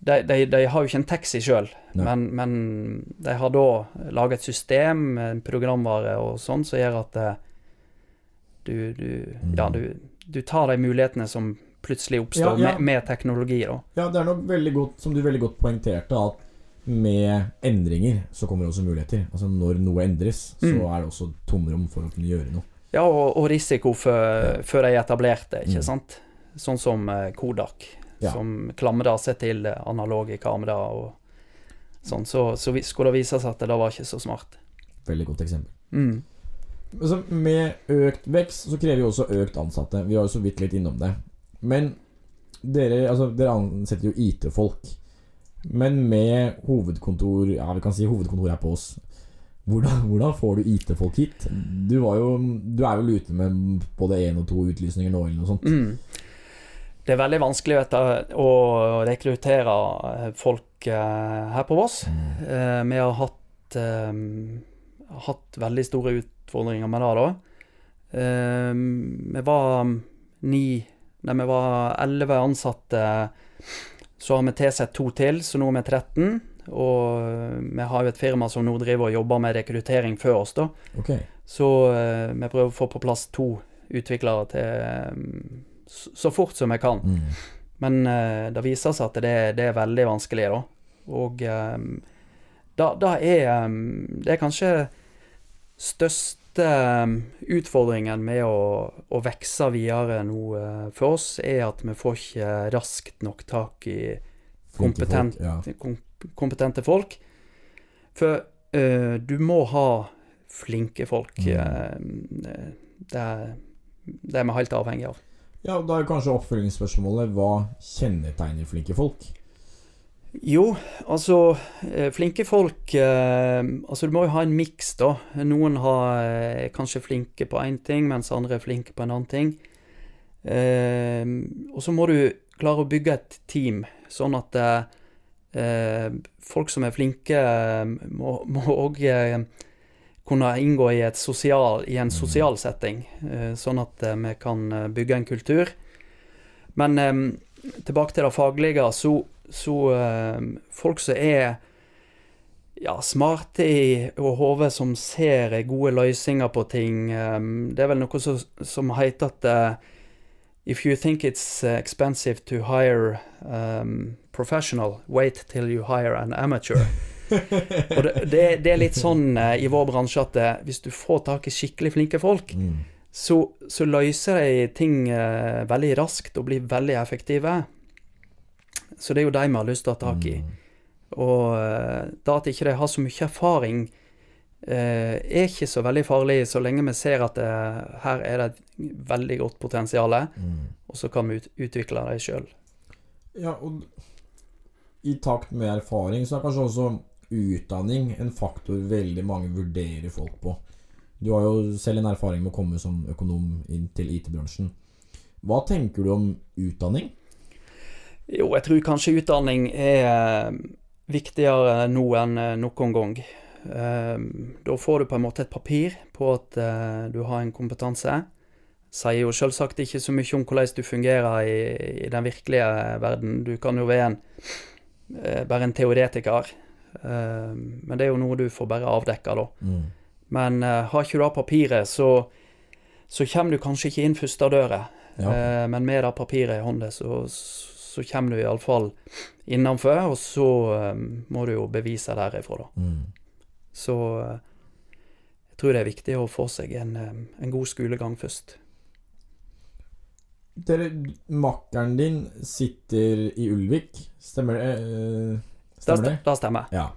de, de, de har jo ikke en taxi sjøl, men, men de har da laget et system, en programvare og sånn, som gjør at du, du, mm. ja, du, du tar de mulighetene som plutselig oppstår Ja, ja. Med, med teknologi. da. Ja, det er noe veldig godt, som du veldig godt poengterte, at med endringer så kommer det også muligheter. Altså Når noe endres, så Mm. er det også tomrom for å kunne gjøre noe. Ja, og, og risiko for, Ja. før de etablerte, ikke Mm. sant. Sånn som eh, Kodak. Ja. som klamra seg til analoge kamera og sånn. Så, så skulle det vise seg at det da var ikke så smart. Veldig godt eksempel. Mm. Altså, med økt vekst så krever vi også økt ansatte. Vi har jo så vidt litt innom det. Men dere, altså, dere ansetter jo IT-folk. Men med hovedkontor Ja, vi kan si hovedkontor er på oss. Hvordan, hvordan får du IT-folk hit? Du, var jo, du er vel ute med både én og to utlysninger nå, eller noe sånt? Mm. Det er veldig vanskelig vet du, å rekruttere eh, folk eh, her på Voss. Mm. Eh, vi har hatt, hatt veldig store utfordringer med det, da. Vi var ni Nei, vi var elleve ansatte. Så har vi tilsatt to til, så nå er vi 13. Og vi har jo et firma som nå driver og jobber med rekruttering før oss, da. Okay. Så vi prøver å få på plass to utviklere til eh, så, fort som jeg kan. Mm. Men uh, det viser seg at det, det er veldig vanskelig, da. Og um, da, da er um, Det er kanskje største um, utfordringen med å, å vokse videre nå uh, for oss, er at vi får ikke raskt nok tak i Kompetent. folk, Ja. kom kompetente folk. For uh, du må ha flinke folk. Mm. det, det er vi helt avhengig av. ja, da er kanskje oppfølgingsspørsmålet Hva kjennetegner flinke folk? Jo, altså eh, Flinke folk eh, Altså Du må jo ha en miks, da. Noen har, eh, er kanskje flinke på én ting, mens andre er flinke på en annen ting. Og så må du klare å bygge et team, sånn at folk som er flinke, må òg kunne inngå i, sosial, i en sosial setting, eh, sånn at eh, vi kan eh, bygge en kultur. Men tilbake til det faglige, så, så folk som er ja, smarte i hodet, som ser gode løsninger på ting. det er vel noe som, som heter at If you think it's expensive to hire um, professional, wait till you hire an amateur. (laughs) (laughs) Og det, det, det er litt sånn eh, i vår bransje at eh, hvis du får tak i skikkelig flinke folk, Mm. så, så løser de ting uh, veldig raskt og blir veldig effektive. Så det er jo de vi har lyst til å ha tak i. Mm. Og uh, da at ikke de har så mye erfaring, uh, er ikke så veldig farlig, så lenge vi ser at her er det et veldig godt potensial, Mm. og så kan vi ut, utvikle det sjøl. Ja, og i takt med erfaring så er kanskje også utdanning en faktor veldig mange vurderer folk på. Du har jo selv en erfaring med å komme som økonom inn til IT-bransjen. Hva tenker du om utdanning? Jo, jeg tror kanskje utdanning er eh, viktigere nå enn eh, noen gang. Eh, Da får du på en måte et papir på at du har en kompetanse. Sier jo selvsagt ikke så mye om hvordan du fungerer i, i den virkelige verden. Du kan jo være en, bare en teoretiker. Eh, Men det er jo noe du får bare avdekka, da. Mm. Men eh, har ikke du det papiret, så, så kommer du kanskje ikke inn første døra. Ja. Eh, men med det papiret i hånda, så, så kommer du iallfall innenfor, og så eh, må du jo bevise derifra, da. Mm. Så eh, jeg tror det er viktig å få seg en, eh, en god skolegang først. Dere, makkeren din sitter i Ulvik, stemmer det? Eh, Stemmer det? det stemmer. Ja.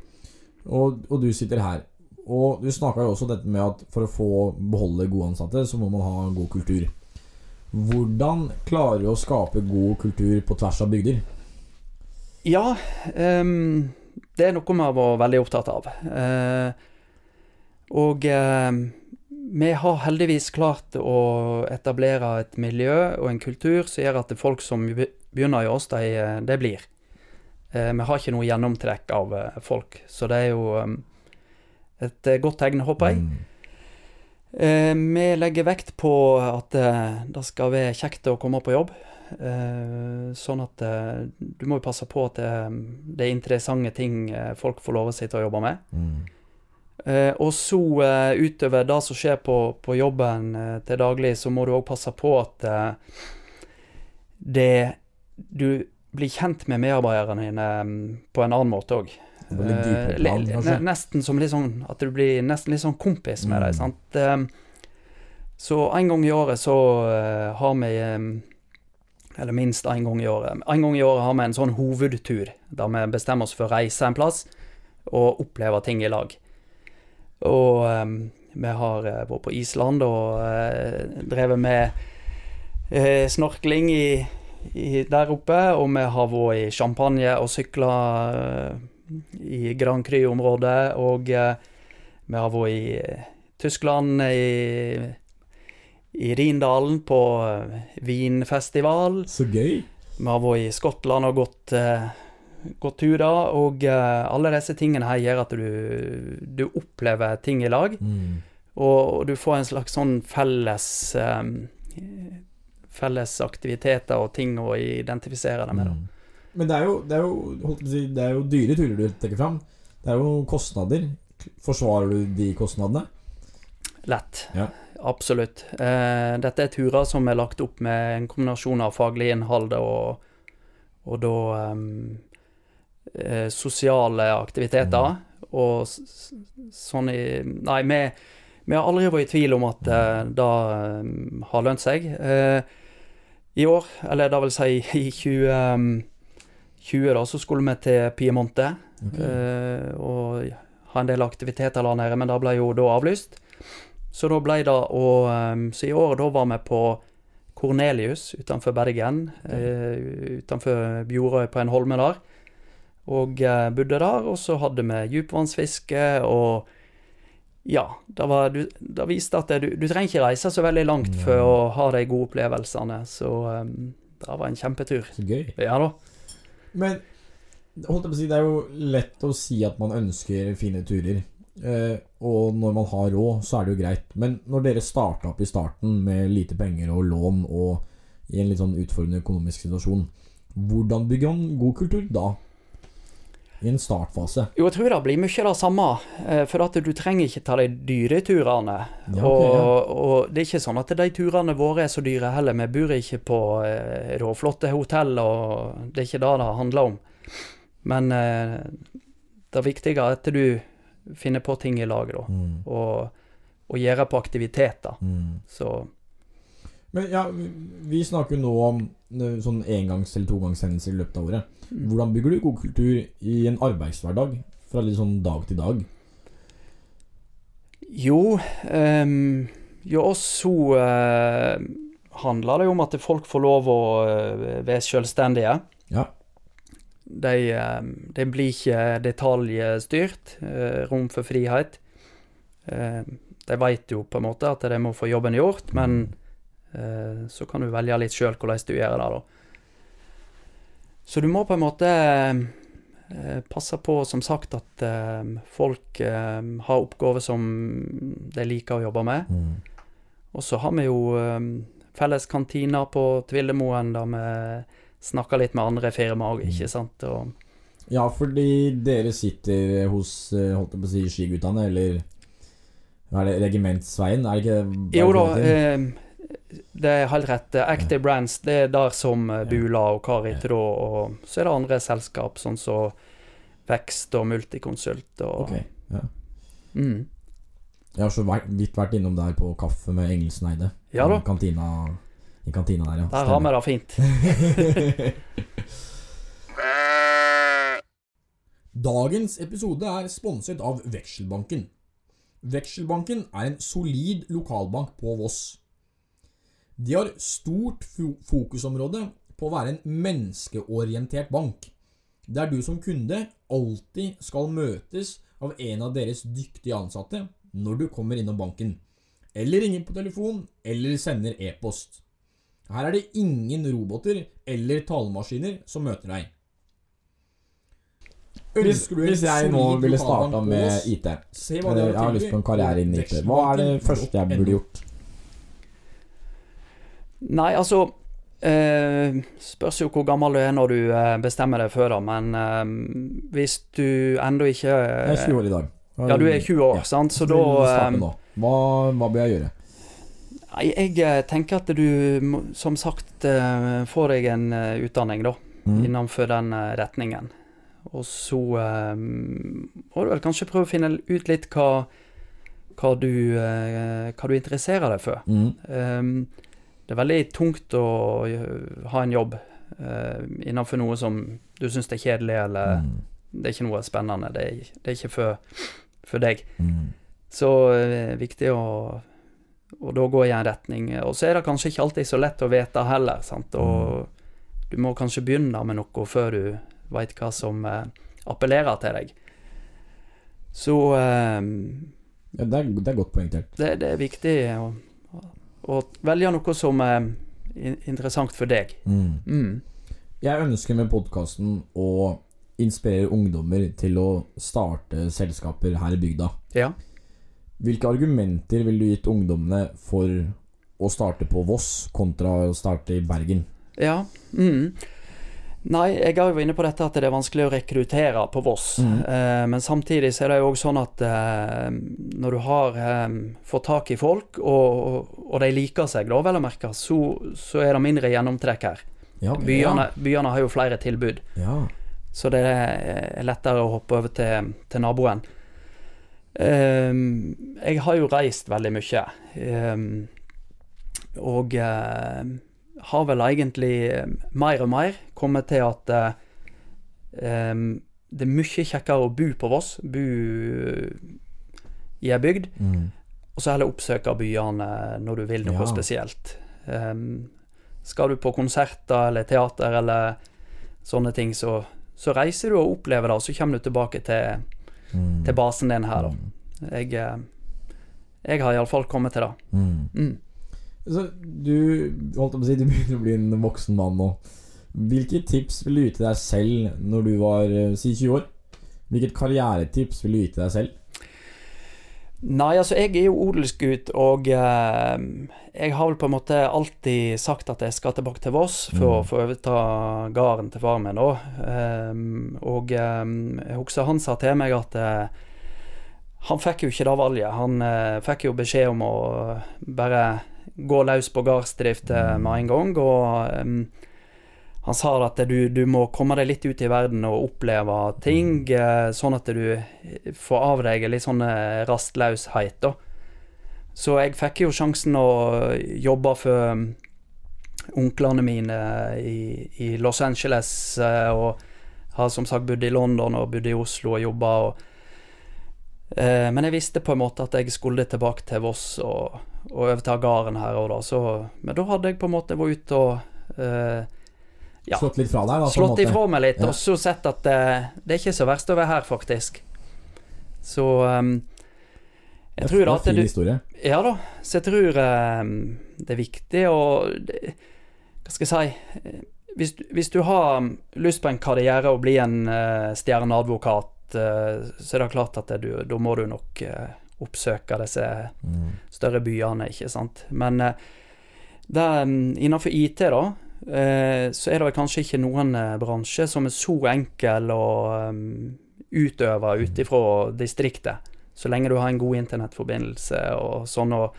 Og, og du sitter her. Og du snakka jo også dette med at for å få beholde gode ansatte, så må man ha god kultur. Hvordan klarer du å skape god kultur på tvers av bygder? Ja, um, det er noe vi har vært veldig opptatt av. Uh, og uh, vi har heldigvis klart å etablere et miljø og en kultur som gjør at folk som begynner i oss, de, de blir. Eh, vi har ikke noe gjennomtrekk av eh, folk, så det er jo ehm, et eh, godt tegn, håper jeg. Mm. Vi legger vekt på at det skal være kjekt å komme på jobb. Sånn at du må jo passe på at det er interessante ting folk får lov å sitte og jobbe med. Mm. Og så utover det som skjer på, på jobben til daglig, så må du òg passe på at det Du blir kjent med medarbeiderne dine mm, på en annen måte òg. Eh, ne- nesten som litt sånn at du blir nesten litt sånn kompis med Mm. dem. sant? Eh, så en gang i året så eh, har vi eh, Eller minst en gang i året. En gang i året har vi en sånn hovedtur, der vi bestemmer oss for å reise en plass og oppleve ting i lag. Og um, vi har vært på Island og drevet med snorkling i, der oppe. Og vi har vært i Champagne og sykla i Grand Cry-området. Og vi har vært i Tyskland, i i Rindalen på vinfestival. Så gøy. Vi har vært i Skottland og gått, eh, gått turer, og eh, alle disse tingene her gjør at du, du opplever ting i lag. Mm. Og, og du får en slags sånn felles eh, Felles aktiviteter og ting å identifisere deg med. Mm. Men det er jo, det er jo, det er jo dyre turer du trekker fram. Det er jo kostnader. Forsvarer du de kostnadene? Lett. Ja. Absolutt. Eh, dette er turer som er lagt opp med en kombinasjon av faglig innhold og, og da eh, sosiale aktiviteter. Og s- s- sånn i Nei, vi, vi har aldri vært i tvil om at eh, det har lønt seg. Eh, I år, eller da vil si i 2020, da, så skulle vi til Piemonte. okay. Eh, og ha en del aktiviteter der nede, men det ble jo da avlyst. Så da ble det å um, Så i år da var vi på Cornelius utenfor Bergen. Uh, utenfor Bjorøy på en holme der. Og eh, bodde der, og så hadde vi dypvannsfiske og Ja, det, var, du, det viste at du, du trenger ikke reise så veldig langt for å ha de gode opplevelsene. Så um, det var en kjempetur. Så gøy. Ja da. Men holdt jeg på å si, det er jo lett å si at man ønsker fine turer. Eh, og når man har råd, så er det jo greit. Men når dere starta opp i starten med lite penger og lån og i en litt sånn utfordrende økonomisk situasjon, hvordan bygger man god kultur da? I en startfase. Jo, jeg tror det blir mye det samme. eh, For at du trenger ikke ta de dyre turene. Ja, okay, og, ja. og det er ikke sånn at de turene våre er så dyre heller. Vi bor ikke på eh, råflotte hotell, og det er ikke det det handler om. Men eh, det viktige er at du finner på ting i lag, da. Mm. Og, og gjør på aktiviteter. Mm. Så Men ja, vi, snakker jo nå om eh, sånn engangs- eller togangshendelser i løpet av året. mm. Hvordan bygger du god kultur i en arbeidshverdag? Fra litt sånn dag til dag? Jo, um, jo også uh, handler det jo om at folk får lov å eh, være selvstendige. Ja. De, eh, de blir ikke detaljstyrt. eh, rom for frihet. Eh, de vet jo på en måte at de må få jobben gjort, men eh, så kan du velge litt sjøl hvordan du gjør det, da. Så du må på en måte eh, passe på, som sagt, at eh, folk eh, har oppgaver som de liker å jobbe med. Mm. Og så har vi jo eh, felles kantiner på Tvildemoen, der vi snakker litt med andre firmaer, ikke sant. Og, Ja, fordi dere sitter hos eh, holdt jeg på å si, skiguttene, eller hva er det, Regimentsveien? Er det ikke det? jo da, eh, det er helt rett. Active Brands, det er der som eh, Bula og Karit da, og så er det andre selskap, sånn som Vekst og Multiconsult og okay, ja. mm. Jeg har så vidt vært innom der på kaffe med Engelsneide. Ja da. Kantina, I kantina der, ja. Der har vi det fint. (laughs) Dagens episode er sponset av Vekselbanken. Vekselbanken er en solid lokalbank på Voss. De har stort fokusområde på å være en menneskeorientert bank, der du som kunde alltid skal møtes av en av deres dyktige ansatte når du kommer innom banken, eller ringer på telefon eller sender e-post. Her er det ingen roboter eller talemaskiner som møter deg. Hvis, hvis jeg nå ville starta med IT Jeg har lyst på en karriere innen IT. Hva er det første jeg burde gjort? Nei, altså eh, Spørs jo hvor gammel du er når du eh, bestemmer deg før, da, men eh, hvis du ennå ikke Jeg er 20 år i dag. Er, Ja, du er 20 år, Ja. sant, så da? Hva, hva bør jeg gjøre? Nei, jeg tenker at du som sagt får deg en utdanning, da, Mm. innenfor den retningen. Og så må du vel kanskje prøve å finne ut litt hva, hva, du, hva du interesserer deg for. Mm. Um, det er veldig tungt å ha en jobb uh, innenfor noe som du syns er kjedelig, eller Mm. det er ikke noe spennende. Det er, det er ikke for, for deg. Mm. Så det er viktig å, og da gå i en retning. Og så er det kanskje ikke alltid så lett å vite heller, sant. Og du må kanskje begynne med noe før du veit hva som uh, appellerer til deg. Så eh, Ja, det, er, det er godt poengtert. det, det er viktig å, å velge noe som er interessant for deg. Mm. Mm. Jeg ønsker med podkasten å inspirere ungdommer til å starte selskaper her i bygda. Ja. Hvilke argumenter ville du gitt ungdommene for å starte på Voss kontra å starte i Bergen? Ja. Mm. Nei, jeg er jo inne på dette at det er vanskelig å rekruttere på Voss. Mm. Eh, men samtidig så er det jo også sånn at eh, når du har eh, fått tak i folk, og, og de liker seg, da vel å merke, så, så er det mindre gjennomtrekk her. Ja, Byene, byene har jo flere tilbud, Ja. så det er lettere å hoppe over til, til naboen. Eh, jeg har jo reist veldig mye, eh, og eh, har vel egentlig eh, mer og mer kommet til at eh, det er mye kjekkere å bo på Voss, bo i ei bygd, Mm. og så heller oppsøke byene når du vil noe Ja. spesielt. Um, skal du på konserter eller teater eller sånne ting, så, så reiser du og opplever det, og så kommer du tilbake til, Mm. til basen din her, da. Mm. Jeg, eh, jeg har iallfall kommet til det. Mm. Så du holdt å si du begynner å bli en voksen mann nå. Hvilke tips vil du gi til deg selv når du var eh, si 20 år? Hvilket karrieretips vil du gi til deg selv? Nei, altså jeg er jo odelsgutt, og eh, jeg har vel på en måte alltid sagt at jeg skal tilbake til Voss for å Mm. få overta gården til far min. Ehm, og ehm, jeg husker han sa til meg at eh, han fikk jo ikke det valget. Han eh, fikk jo beskjed om å bare gå løs på gardsdrift eh, med en gang. og um, han sa at du, du må komme deg litt ut i verden og oppleve ting, eh, sånn at du får av deg litt sånn eh, rastløshet, da. Så jeg fikk jo sjansen å jobbe for onklene mine i, i Los Angeles, eh, og har som sagt bodd i London og bodd i Oslo og jobba og eh, Men jeg visste på en måte at jeg skulle tilbake til Voss og, og overta gården her og da, så Men da hadde jeg på en måte vært ute og eh, Ja. Slått litt fra deg, da? slått ifra meg litt, Ja. og så sett at det, det er ikke så verst å være her, faktisk. Så um, jeg tror det da er at fin du historie. Ja da, så jeg tror um, det er viktig å Hva skal jeg si eh, hvis, du- hvis du har um, lyst på en karriere og bli en uh, stjerneadvokat, uh, så er det klart at det, du, da må du nok uh, oppsøke disse Mm. større byene, ikke sant. Men eh, det, mm, innenfor IT, da, eh, så er det vel kanskje ikke noen eh, bransje som er så enkel å um, utøve ut ifra distriktet. Så lenge du har en god internettforbindelse og sånn. og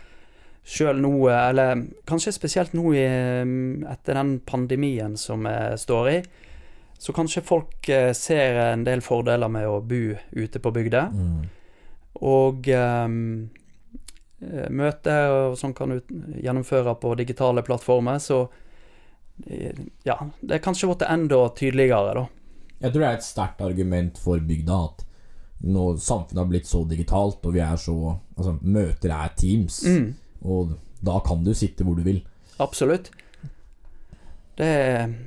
Sjøl nå, eller kanskje spesielt nå i, mm, etter den pandemien som vi står i, så kanskje folk ser en del fordeler med å bo ute på bygda. Mm. Og ehm, eh, møter og sånn kan du gjennomføre på digitale plattformer, så eh, ja, det er kanskje blitt enda tydeligere, da. Jeg tror det er et sterkt argument for bygda at nå samfunnet har blitt så digitalt, og vi er så Altså, møter er Teams, Mm, og da kan du sitte hvor du vil. absolutt. Det,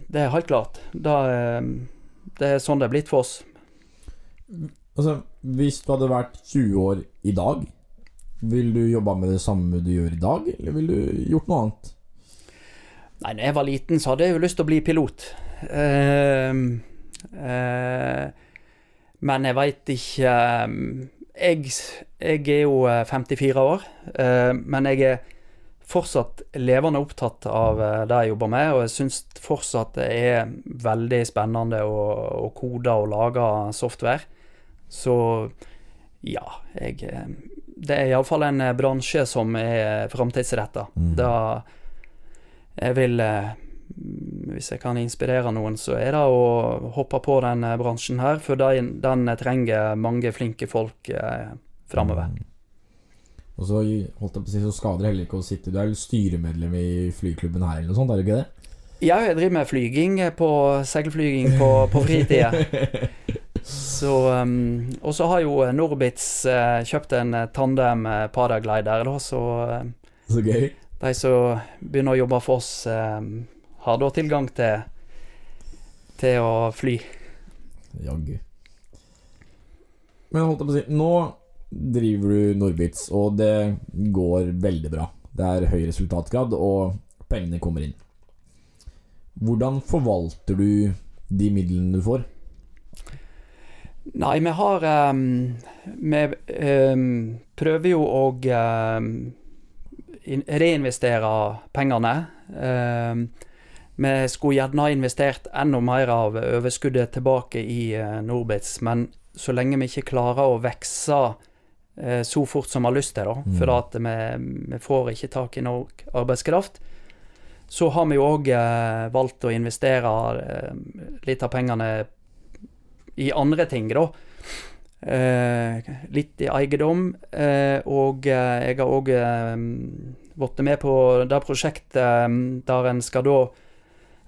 det er helt klart. Da, eh, det er sånn det er blitt for oss. Altså, hvis du hadde vært 20 år i dag, vil du jobba med det samme du gjør i dag, eller vil du gjort noe annet? Nei, da jeg var liten, så hadde jeg jo lyst til å bli pilot. Uh, uh, men jeg veit ikke uh, jeg, jeg er jo eh, 54 år, eh, men jeg er fortsatt levende opptatt av eh, det jeg jobber med, og jeg syns fortsatt det er veldig spennende å, å kode og lage software. Så ja, jeg eh, Det er iallfall en eh, bransje som er framtidsretta. Mm. Da jeg vil eh, Hvis jeg kan inspirere noen, så er det å hoppe på den eh, bransjen her, for den, den trenger mange flinke folk eh, framover. Mm. Og så, holdt jeg på å si, så skader det heller ikke å sitte Du er vel styremedlem i flyklubben her, eller noe sånt? Er du ikke det? Ja, jeg driver med flyging eh, på seilflyging på, på fritida. (laughs) Så um, Og så har jo Norbitz uh, kjøpt en uh, tandem paraglider, da, så Så gøy. de som begynner å jobbe for oss, har da tilgang til til å fly. Jaggu. Men holdt jeg på å si Nå driver du Norbitz, og det går veldig bra. Det er høy resultatgrad, og pengene kommer inn. Hvordan forvalter du de midlene du får? Nei, vi har um, Vi um, prøver jo å um, reinvestere pengene. Vi skulle gjerne ha investert enda mer av overskuddet tilbake i uh, Norbitz, men så lenge vi ikke klarer å vokse uh, så fort som vi har lyst til, da, Mm. for at vi, vi får ikke tak i nok arbeidskraft, så har vi jo òg uh, valgt å investere litt av pengene i andre ting, da. Eh, litt i eiendom. Eh, og eh, jeg har òg vært med på det prosjektet eh, der en skal da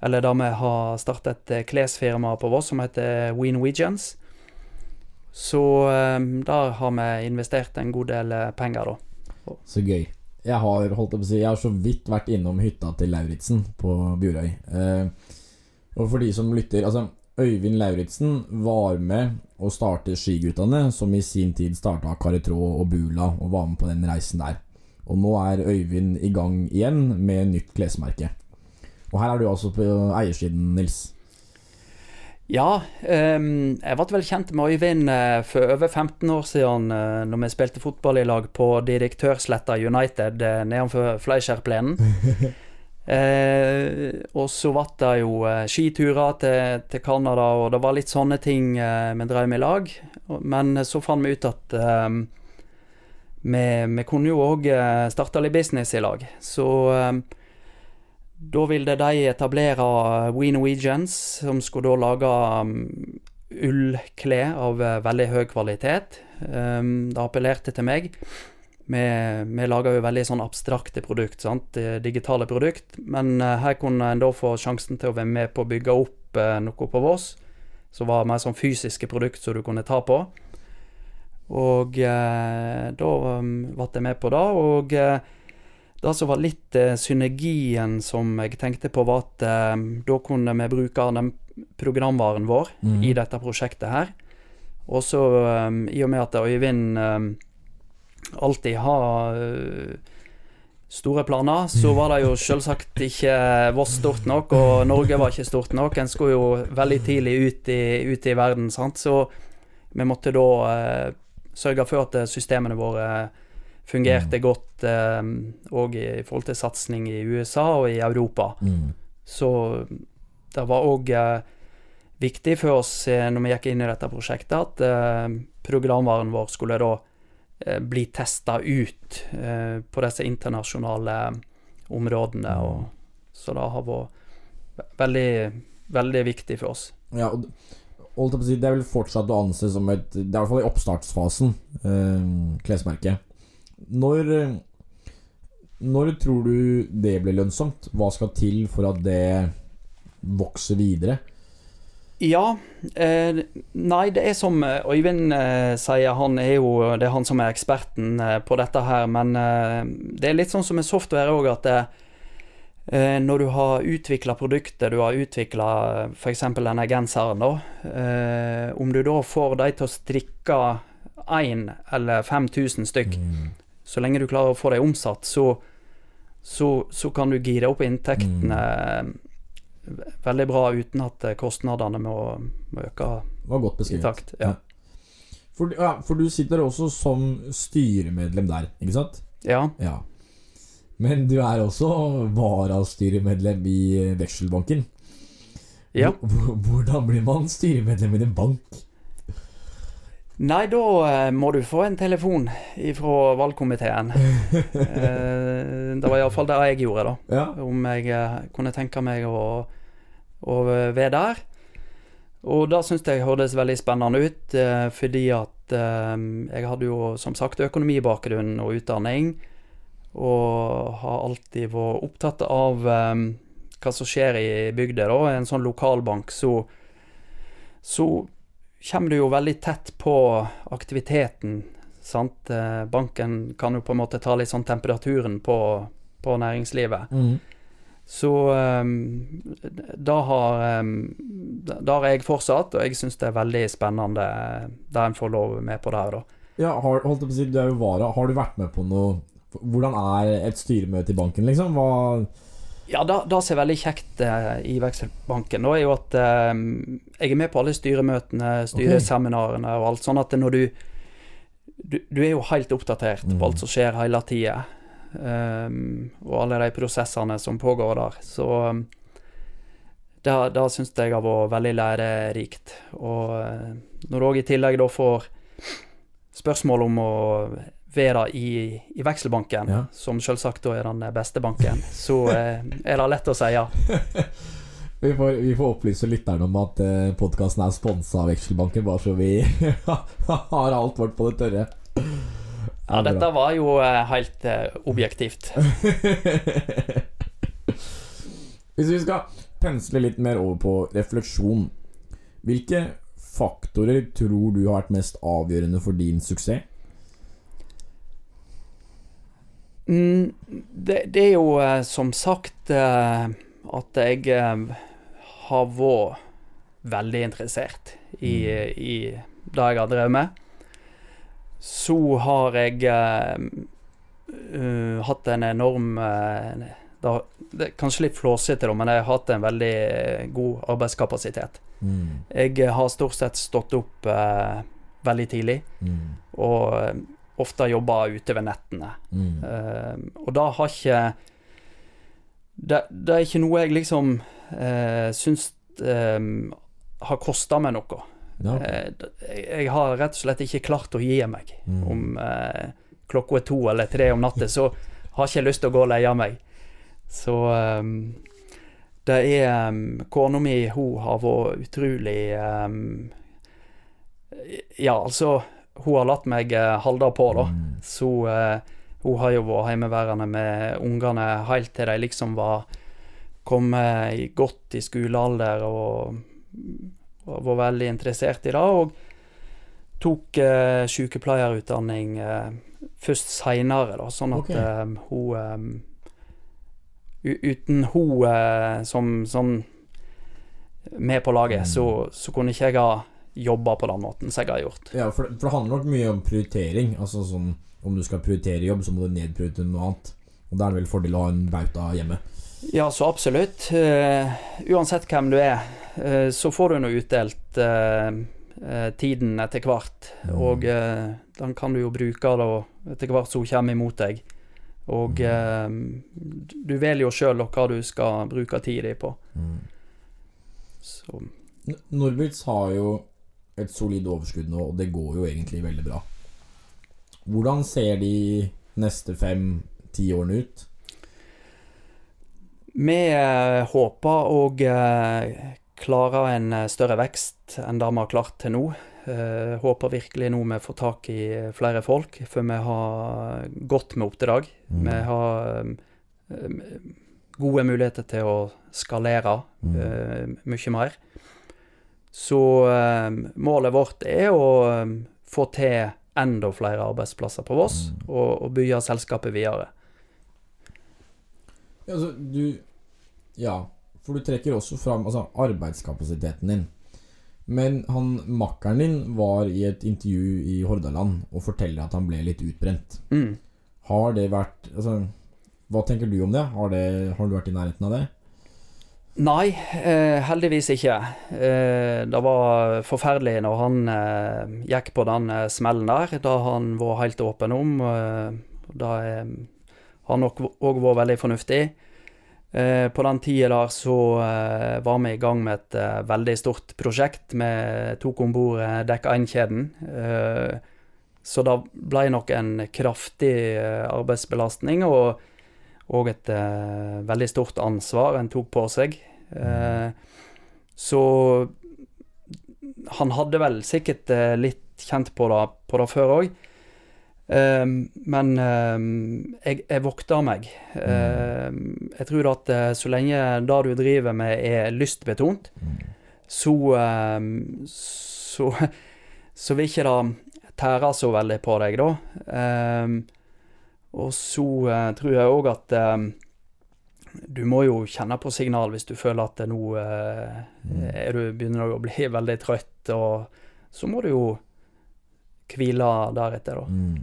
Eller der vi har startet et eh, klesfirma på Voss som heter We Norwegians. Så eh, der har vi investert en god del eh, penger, da. Så gøy. Jeg har si Jeg har så vidt vært innom hytta til Lauritzen på Bjorøy. Eh, og for de som lytter Altså, Øyvind Lauritzen var med å starte Skiguttene, som i sin tid starta Karetrå og Bula, og var med på den reisen der. Og nå er Øyvind i gang igjen med nytt klesmerke. Og her er du altså på eiersiden, Nils. Ja, um, jeg ble vel kjent med Øyvind eh, for over 15 år siden, uh, når vi spilte fotball i lag på Direktørsletta United uh, nedenfor Fleischerplenen. (laughs) Eh, og så ble det jo eh, skiturer til, til Canada, og det var litt sånne ting eh, vi drev med i lag. Men så fant vi ut at ehm, vi, vi kunne jo òg uh, starte litt business i lag. Så ehm, da ville de etablere We Norwegians, som skulle da lage um, ullklær av eh, veldig høy kvalitet. Um, det appellerte til meg. Vi, vi lager jo veldig sånn abstrakte produkt, sant? digitale produkt. Men eh, her kunne en da få sjansen til å være med på å bygge opp eh, noe på Voss. Som var mer sånn fysiske produkt som du kunne ta på. Og eh, da um, ble jeg med på det. Og eh, det som var litt eh, synergien som jeg tenkte på, var at eh, da kunne vi bruke den programvaren vår mm. i dette prosjektet her. Og så, eh, i og med at Øyvind eh, alltid har eh, store planer, så var det jo (laughs) selvsagt ikke Voss stort nok, og Norge var ikke stort nok. En skulle jo veldig tidlig ut i, ut i verden, sant. Så vi måtte da eh, sørge for at systemene våre fungerte godt òg i forhold til satsing i USA og i Europa. Mm. Så det var òg eh, viktig for oss eh, når vi gikk inn i dette prosjektet, at eh, programvaren vår skulle da eh, bli testa ut eh, på disse internasjonale områdene. Og, så det har vært veldig, veldig viktig for oss. Ja, og Det er vel fortsatt å anse som et Det er i hvert fall i oppstartsfasen, eh, klesmerket. Når eh, Når tror du det blir lønnsomt? Hva skal til for at det vokser videre? Ja. Eh, nei, det er som eh, Øyvind eh, sier, han er jo Det er han som er eksperten eh, på dette her, men eh, det er litt sånn som med software òg, at det, eh, når du har utvikla produktet, du har utvikla f.eks. denne genseren, da eh, Om du da får de til å strikke én eller 5000 stykk, så lenge du klarer å få dem omsatt, så, så, så kan du gire opp inntektene veldig bra uten at eh, kostnadene må, må øke var godt i takt. Ja. For, ja, for du sitter også som styremedlem der, ikke sant? ja. Ja. Men du er også varastyremedlem i eh, Vekselbanken. ja. Hvordan blir man styremedlem i en bank? Nei, da eh, må du få en telefon fra valgkomiteen. (laughs) eh, det var iallfall det jeg gjorde, da. Ja. Om jeg eh, kunne tenke meg å, å være der. Og det syns jeg hørtes veldig spennende ut, fordi at jeg hadde jo som sagt økonomibakgrunn og utdanning, og har alltid vært opptatt av hva som skjer i bygda. da. En sånn lokalbank så, så kommer du jo veldig tett på aktiviteten. sant? Eh, Banken kan jo på en måte ta litt sånn temperaturen på, på næringslivet. Mm. Så um, da har um, Da har jeg fortsatt, og jeg syns det er veldig spennende det en får lov med på det her, da. Ja, har, holdt på å si, du er jo vara. Har du vært med på noe Hvordan er et styremøte i banken, liksom? Hva Ja, det, det som er veldig kjekt eh, i Vekselbanken, da, er jo at eh, jeg er med på alle styremøtene, styreseminarene og alt, sånn at når du Du, du er jo helt oppdatert Mm. på alt som skjer hele tida, og alle de prosessene som pågår der. Så um, det, det syns jeg har vært veldig lærerikt. Og eh, når du òg i tillegg da får spørsmål om å være i, i Vekselbanken, Ja. som selvsagt da er den beste banken, så eh, er det lett å si ja. (laughs) Vi får, vi får opplyse lytterne om at eh, podkasten er sponsa av Vekselbanken, bare så vi (laughs) har alt vårt på det tørre. Det ja, dette var jo eh, helt eh, objektivt. (laughs) Hvis vi skal pensle litt mer over på refleksjon, hvilke faktorer tror du har vært mest avgjørende for din suksess? Mm, det, det er jo eh, som sagt eh, at jeg eh, har vært veldig interessert i, i det jeg har drevet med. Så har jeg eh, hatt en enorm eh, det, det er kanskje litt flåsete, men jeg har hatt en veldig god arbeidskapasitet. Mm. Jeg har stort sett stått opp uh, veldig tidlig, Mm. og ofte ute ved nettene. Mm. Uh, og da har ikke det, det er ikke noe jeg liksom uh, syns um, har kosta meg noe. No. Eh, jeg har rett og slett ikke klart å gi meg. Mm. Om eh, klokka er to eller tre om natta, så har jeg ikke lyst til å gå og leie meg. Så um, det er um, Kona mi, hun har vært utrolig um, Ja, altså Hun har latt meg holde på, da. Mm. Så eh, hun har jo vært hjemmeværende med ungene helt til de liksom var kommet godt i skolealder og, og var veldig interessert i det. Og tok eh, sykepleierutdanning eh, først seinere, da, sånn at okay. eh, hun eh, Uten hun eh, som sånn med på laget, Mm. så, så kunne ikke jeg ha jobba på den måten som jeg har gjort. Ja, for, for det handler nok mye om prioritering. Altså sånn Om du skal prioritere jobb, så må du nedprioritere noe annet. Og da er det vel fordel å ha en bauta hjemme. Ja, så absolutt. Uh, uansett hvem du er, uh, så får du nå utdelt uh, tiden etter hvert. Ja. Og eh, den kan du jo bruke da etter hvert som hun kommer imot deg. Og Mm. du velger jo sjøl hva du skal bruke tida di på. Mm. Så Norbitz har jo et solid overskudd nå, og det går jo egentlig veldig bra. Hvordan ser de neste fem-ti årene ut? vi eh, håper å eh, klare en eh, større vekst enn det vi har klart til nå. Eh, håper virkelig nå vi får tak i flere folk, for vi har godt med oppdrag. Mm. Vi har gode muligheter til å skalere Mm. mye mer. Så eh, målet vårt er å eh, få til enda flere arbeidsplasser på Voss, Mm. og, og bygge selskapet videre. Ja, Altså, du Ja, for du trekker også fram altså, arbeidskapasiteten din. Men han makkeren din var i et intervju i Hordaland og forteller at han ble litt utbrent. Mm. Har det vært Altså, hva tenker du om det? Har, det, har du vært i nærheten av det? Nei, eh, heldigvis ikke. Eh, det var forferdelig når han eh, gikk på den smellen der. Da han var helt åpen om. Da har nok òg vært veldig fornuftig. På den tida der så var vi i gang med et veldig stort prosjekt. Vi tok om bord Dekk 1-kjeden. Eh, så det ble nok en kraftig arbeidsbelastning. og og et eh, veldig stort ansvar en tok på seg. Eh, så han hadde vel sikkert eh, litt kjent på det, på det før òg. men eh, jeg, jeg vokter meg. Eh, jeg tror at eh, så lenge det du driver med er lystbetont, så, eh, så (laughs) Så vil ikke det tære så veldig på deg, da. Eh, og så eh, tror jeg òg at eh, du må jo kjenne på signal hvis du føler at nå eh, er du begynner å bli (laughs) veldig trøtt, og så må du jo hvile deretter, da. Mm.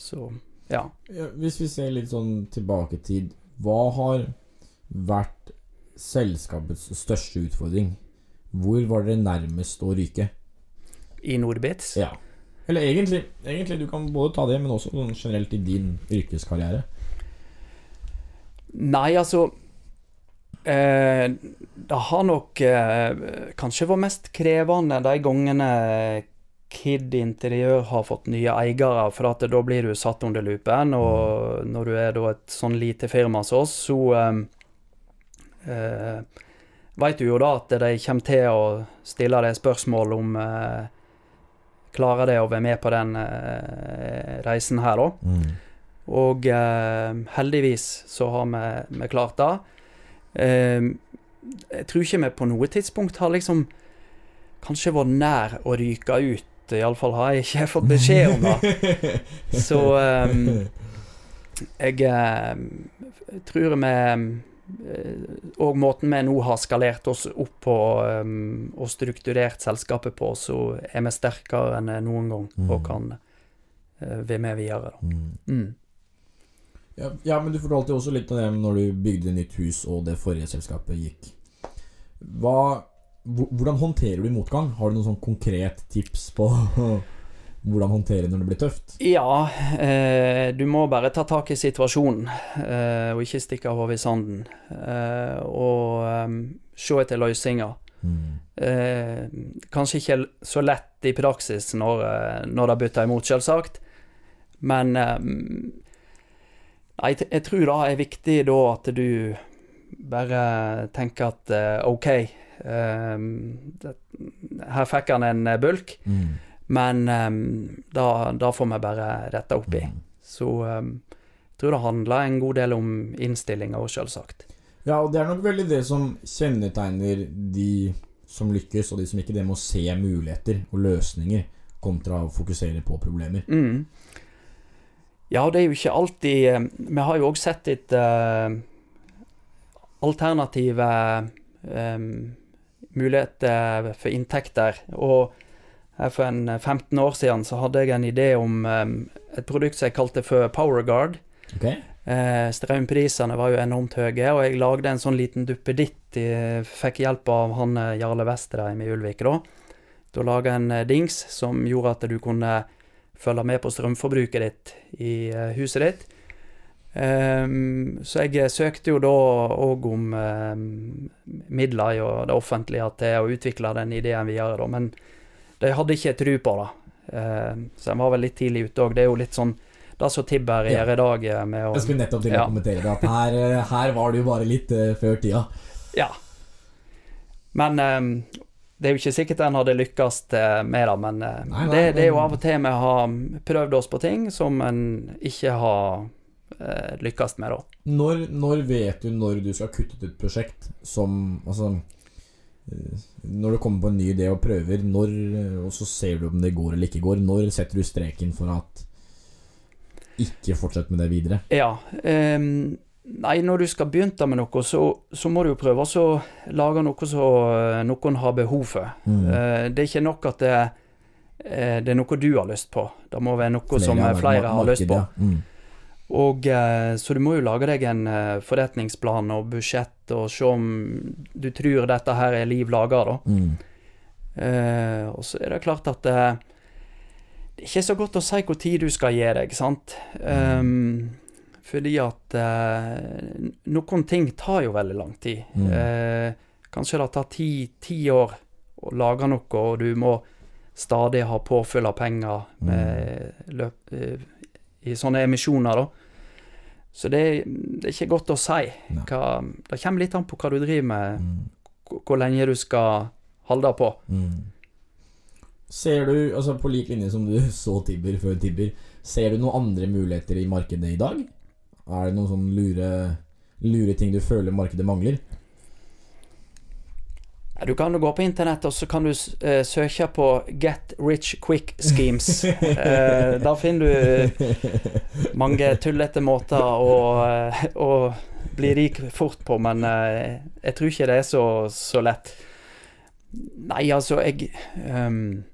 Så ja. Ja, hvis vi ser litt sånn tilbake i tid, hva har vært selskapets største utfordring? Hvor var dere nærmest å ryke? I Nordbits. Ja. Eller egentlig, egentlig, du kan både ta det, men også sånn generelt i din yrkeskarriere. Nei, altså eh, Det har nok eh, kanskje vært mest krevende de gangene Kid Interiør har fått nye eiere, for at da blir du satt under lupen. Og når du er et sånn lite firma som oss, så eh, eh, veit du jo da at de kommer til å stille deg spørsmål om eh, Klarer det å være med på den eh, reisen her, da? Og eh, heldigvis så har vi, vi klart det. Eh, jeg tror ikke vi på noe tidspunkt har liksom kanskje vært nær å ryke ut. Iallfall har jeg ikke fått beskjed om det. (laughs) Så eh, jeg eh, tror vi Og måten vi nå har skalert oss opp på um, og strukturert selskapet på, så er vi sterkere enn noen gang og kan uh, være med videre. Da. Mm. Ja, ja, men du fortalte jo også litt om det når du bygde nytt hus og det forrige selskapet gikk. Hva, hvordan håndterer du motgang? Har du noen sånn konkret tips på (laughs) hvordan håndtere når det blir tøft? Ja, eh, du må bare ta tak i situasjonen, eh, og ikke stikke hodet i sanden. Eh, og eh, se etter løsninger. Eh, kanskje ikke så lett i praksis når, eh, når det bytter imot, selvsagt. Men eh, jeg, jeg tror det er viktig da at du bare tenker at eh, OK, eh, det, her fikk han en bulk. bulk. Men um, da, da får vi bare rette opp i. Så um, jeg tror det handler en god del om innstillinga, òg, selvsagt. Ja, og det er nok veldig det som kjennetegner de som lykkes, og de som ikke. Det med å se muligheter og løsninger kontra å fokusere på problemer. Mm. Ja, det er jo ikke alltid eh, Vi har jo òg sett litt uh, alternative um, muligheter for inntekter. Og for en 15 år siden så hadde jeg en idé om eh, et produkt som jeg kalte for PowerGuard. Okay. Eh, strømprisene var jo enormt høye, og jeg lagde en sånn liten duppeditt. Jeg Fikk hjelp av han eh, Jarle Vesterheim i Ulvik, da. Da laga en eh, dings som gjorde at du kunne følge med på strømforbruket ditt i eh, huset ditt. Um, så jeg eh, søkte jo da òg om um, midler i det offentlige til å utvikle den ideen videre, da. Men de hadde ikke tro på det. Ehm, så jeg var vel litt tidlig ute òg. Det er jo litt sånn det som Tibber Ja. gjør i dag eh, med å Jeg skulle nettopp til Ja. å kommentere det, at her, eh, her var det jo bare litt eh, før tida. Ja. Men ehm, det er jo ikke sikkert en hadde lykkes eh, med det, men eh, Nei, nei, det, det er jo av og til vi har prøvd oss på ting som en ikke har eh, lykkes med, da. Når, når vet du når du skal kutte ut et prosjekt som Altså eh, Når du kommer på en ny idé og prøver, når, eh, og så ser du om det går eller ikke går, når setter du streken for at ikke fortsett med det videre? Ja. Um, nei, når du skal begynne med noe, så, så må du jo prøve å lage noe som noen har behov for. Mm. Uh, det er ikke nok at det, eh, det er noe du har lyst på. Det må være noe som av flere har lyst på. Mm. Og eh, Så du må jo lage deg en eh, forretningsplan og budsjett og se om du tror dette her er liv laga, da. Mm. Eh, og så er det klart at det, det er ikke så godt å si hvor tid du skal gi deg, sant. Um, fordi at eh, noen ting tar jo veldig lang tid. Mm. Eh, kanskje det tar ti, ti år å lage noe, og du må stadig ha påfyll av penger med løp, eh, i sånne emisjoner, da. Så det, det er ikke godt å si. Hva, det kommer litt an på hva du driver med, Mm. hvor lenge du skal holde på. Mm. Ser du, altså på lik linje som du (laughs) så Tibber før Tibber, ser du noen andre muligheter i markedet i dag? Er det noen sånne lure, lure ting du føler markedet mangler? Du kan jo gå på internett og så kan du uh, søke på 'Get rich quick schemes'. uh, (laughs) da finner du mange tullete måter å, eh, å bli rik fort på, men uh, jeg tror ikke det er så, så lett. Nei, altså, jeg um,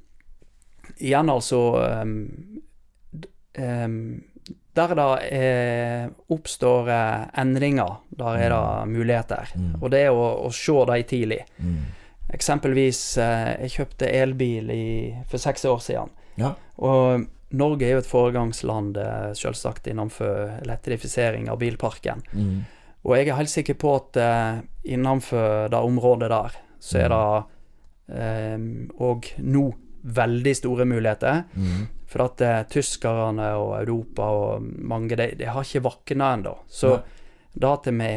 Igjen, altså um, ehm, Der da eh, oppstår eh, endringer, der er det muligheter. Mm. Og det er å, å se dem tidlig. Mm. Eksempelvis, eh, jeg kjøpte elbil i, for seks år siden. Ja. Og Norge er jo et foregangsland, eh, selvsagt, innenfor elektrifisering av bilparken. Mm. Og jeg er helt sikker på at eh, innenfor det området der, så er det eh, og nå veldig store muligheter. Mm. For at eh, tyskerne og Europa og mange, de, de har ikke våkna ennå. Så Nei. det at vi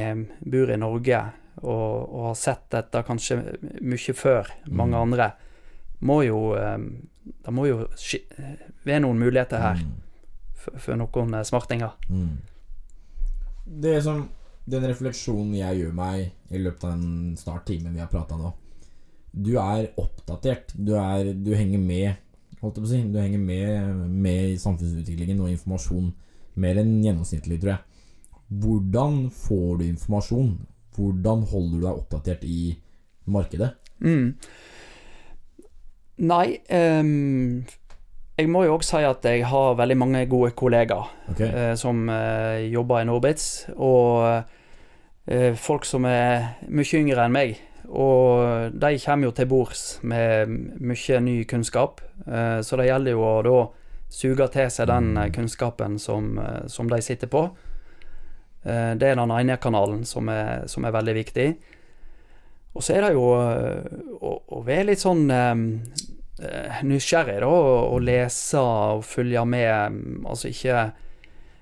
bor i Norge og, og har sett dette kanskje mye før mange Mm. andre, må jo eh, Det må jo være noen muligheter her Mm. for, for noen eh, smartinger. Mm. Det som Den refleksjonen jeg gjør meg i løpet av den snart timen vi har prata nå Du er oppdatert. Du, er, du henger med Holdt jeg på å si. Du henger med, med i samfunnsutviklingen og informasjon mer enn gjennomsnittlig, tror jeg. Hvordan får du informasjon? Hvordan holder du deg oppdatert i markedet? Mm. Nei um, Jeg må jo også si at jeg har veldig mange gode kollegaer okay. uh, som uh, jobber i Norbitz, og uh, folk som er mye yngre enn meg. Og de kommer jo til bords med mye ny kunnskap, eh, så det gjelder jo å da suge til seg den eh, kunnskapen som, eh, som de sitter på. Det er den ene kanalen som er, som er veldig viktig. Og så er det jo å, å være litt sånn nysgjerrig, da, og, og lese og følge med. mm, Altså ikke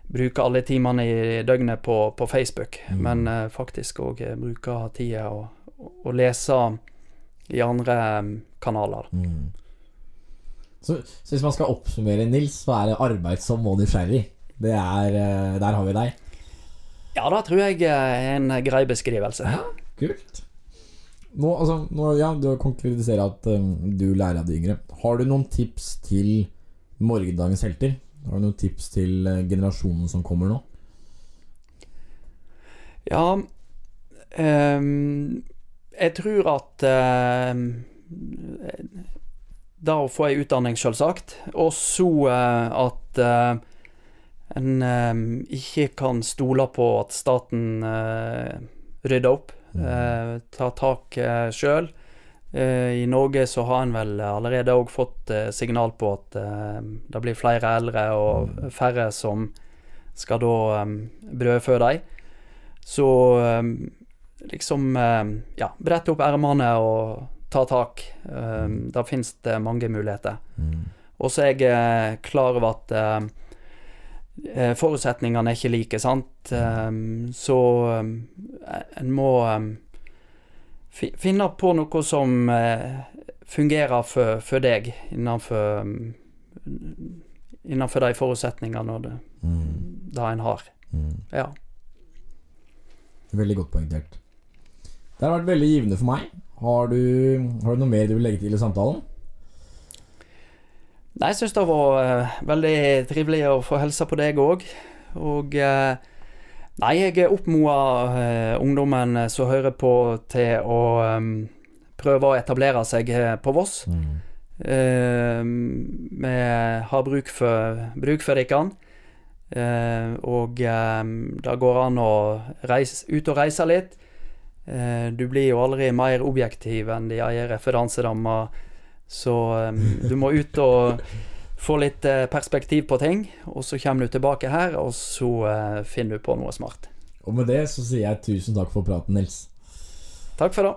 bruke alle timene i døgnet på, på Facebook, Mm. men faktisk òg bruke tida og, og lese i andre mm, kanaler. Mm. Så, så hvis man skal oppsummere, Nils, så er det arbeidsom og nysgjerrig. Det er, eh, der har vi deg. Ja, det tror jeg er en grei beskrivelse. Ja, Kult. Nå, altså, nå, ja, du har konkretisert at um, du lærer av de yngre. Har du noen tips til morgendagens helter? Har du noen tips til uh, generasjonen som kommer nå? Ja ehm, Jeg tror at eh, Det å få ei utdanning, selvsagt, og så eh, at eh, en ehm, ikke kan stole på at staten eh, rydder opp, eh, tar tak eh, sjøl. I Norge så har en vel allerede òg fått eh, signal på at eh, det blir flere eldre og færre som skal da brødfø dem. Så um, liksom um, Ja, brette opp ermene og ta tak. Um, da finnes det mange muligheter. Og så er jeg eh, klar over at eh, forutsetningene er ikke like, sant. Um, så um, en må fi finne på noe som uh, fungerer for, for deg innenfor um, Innenfor de forutsetningene det, det en har. Ja. Veldig godt poengtert. Det har vært veldig givende for meg. Har du, har du noe mer du vil legge til i samtalen? Nei, jeg syns det var eh, veldig trivelig å få hilse på deg òg. Og eh, Nei, jeg oppmoder eh, ungdommen som hører på, til å prøve å etablere seg på Voss. Eh, vi har bruk for, bruk for dere. Eh, og eh, det går an å reise, ut og reise litt. Eh, du blir jo aldri mer objektiv enn de eier referansedammer. Så du må ut og få litt eh, perspektiv på ting, og så kommer du tilbake her, og så eh, finner du på noe smart. Og med det så sier jeg tusen takk for praten, Nils. Takk for det.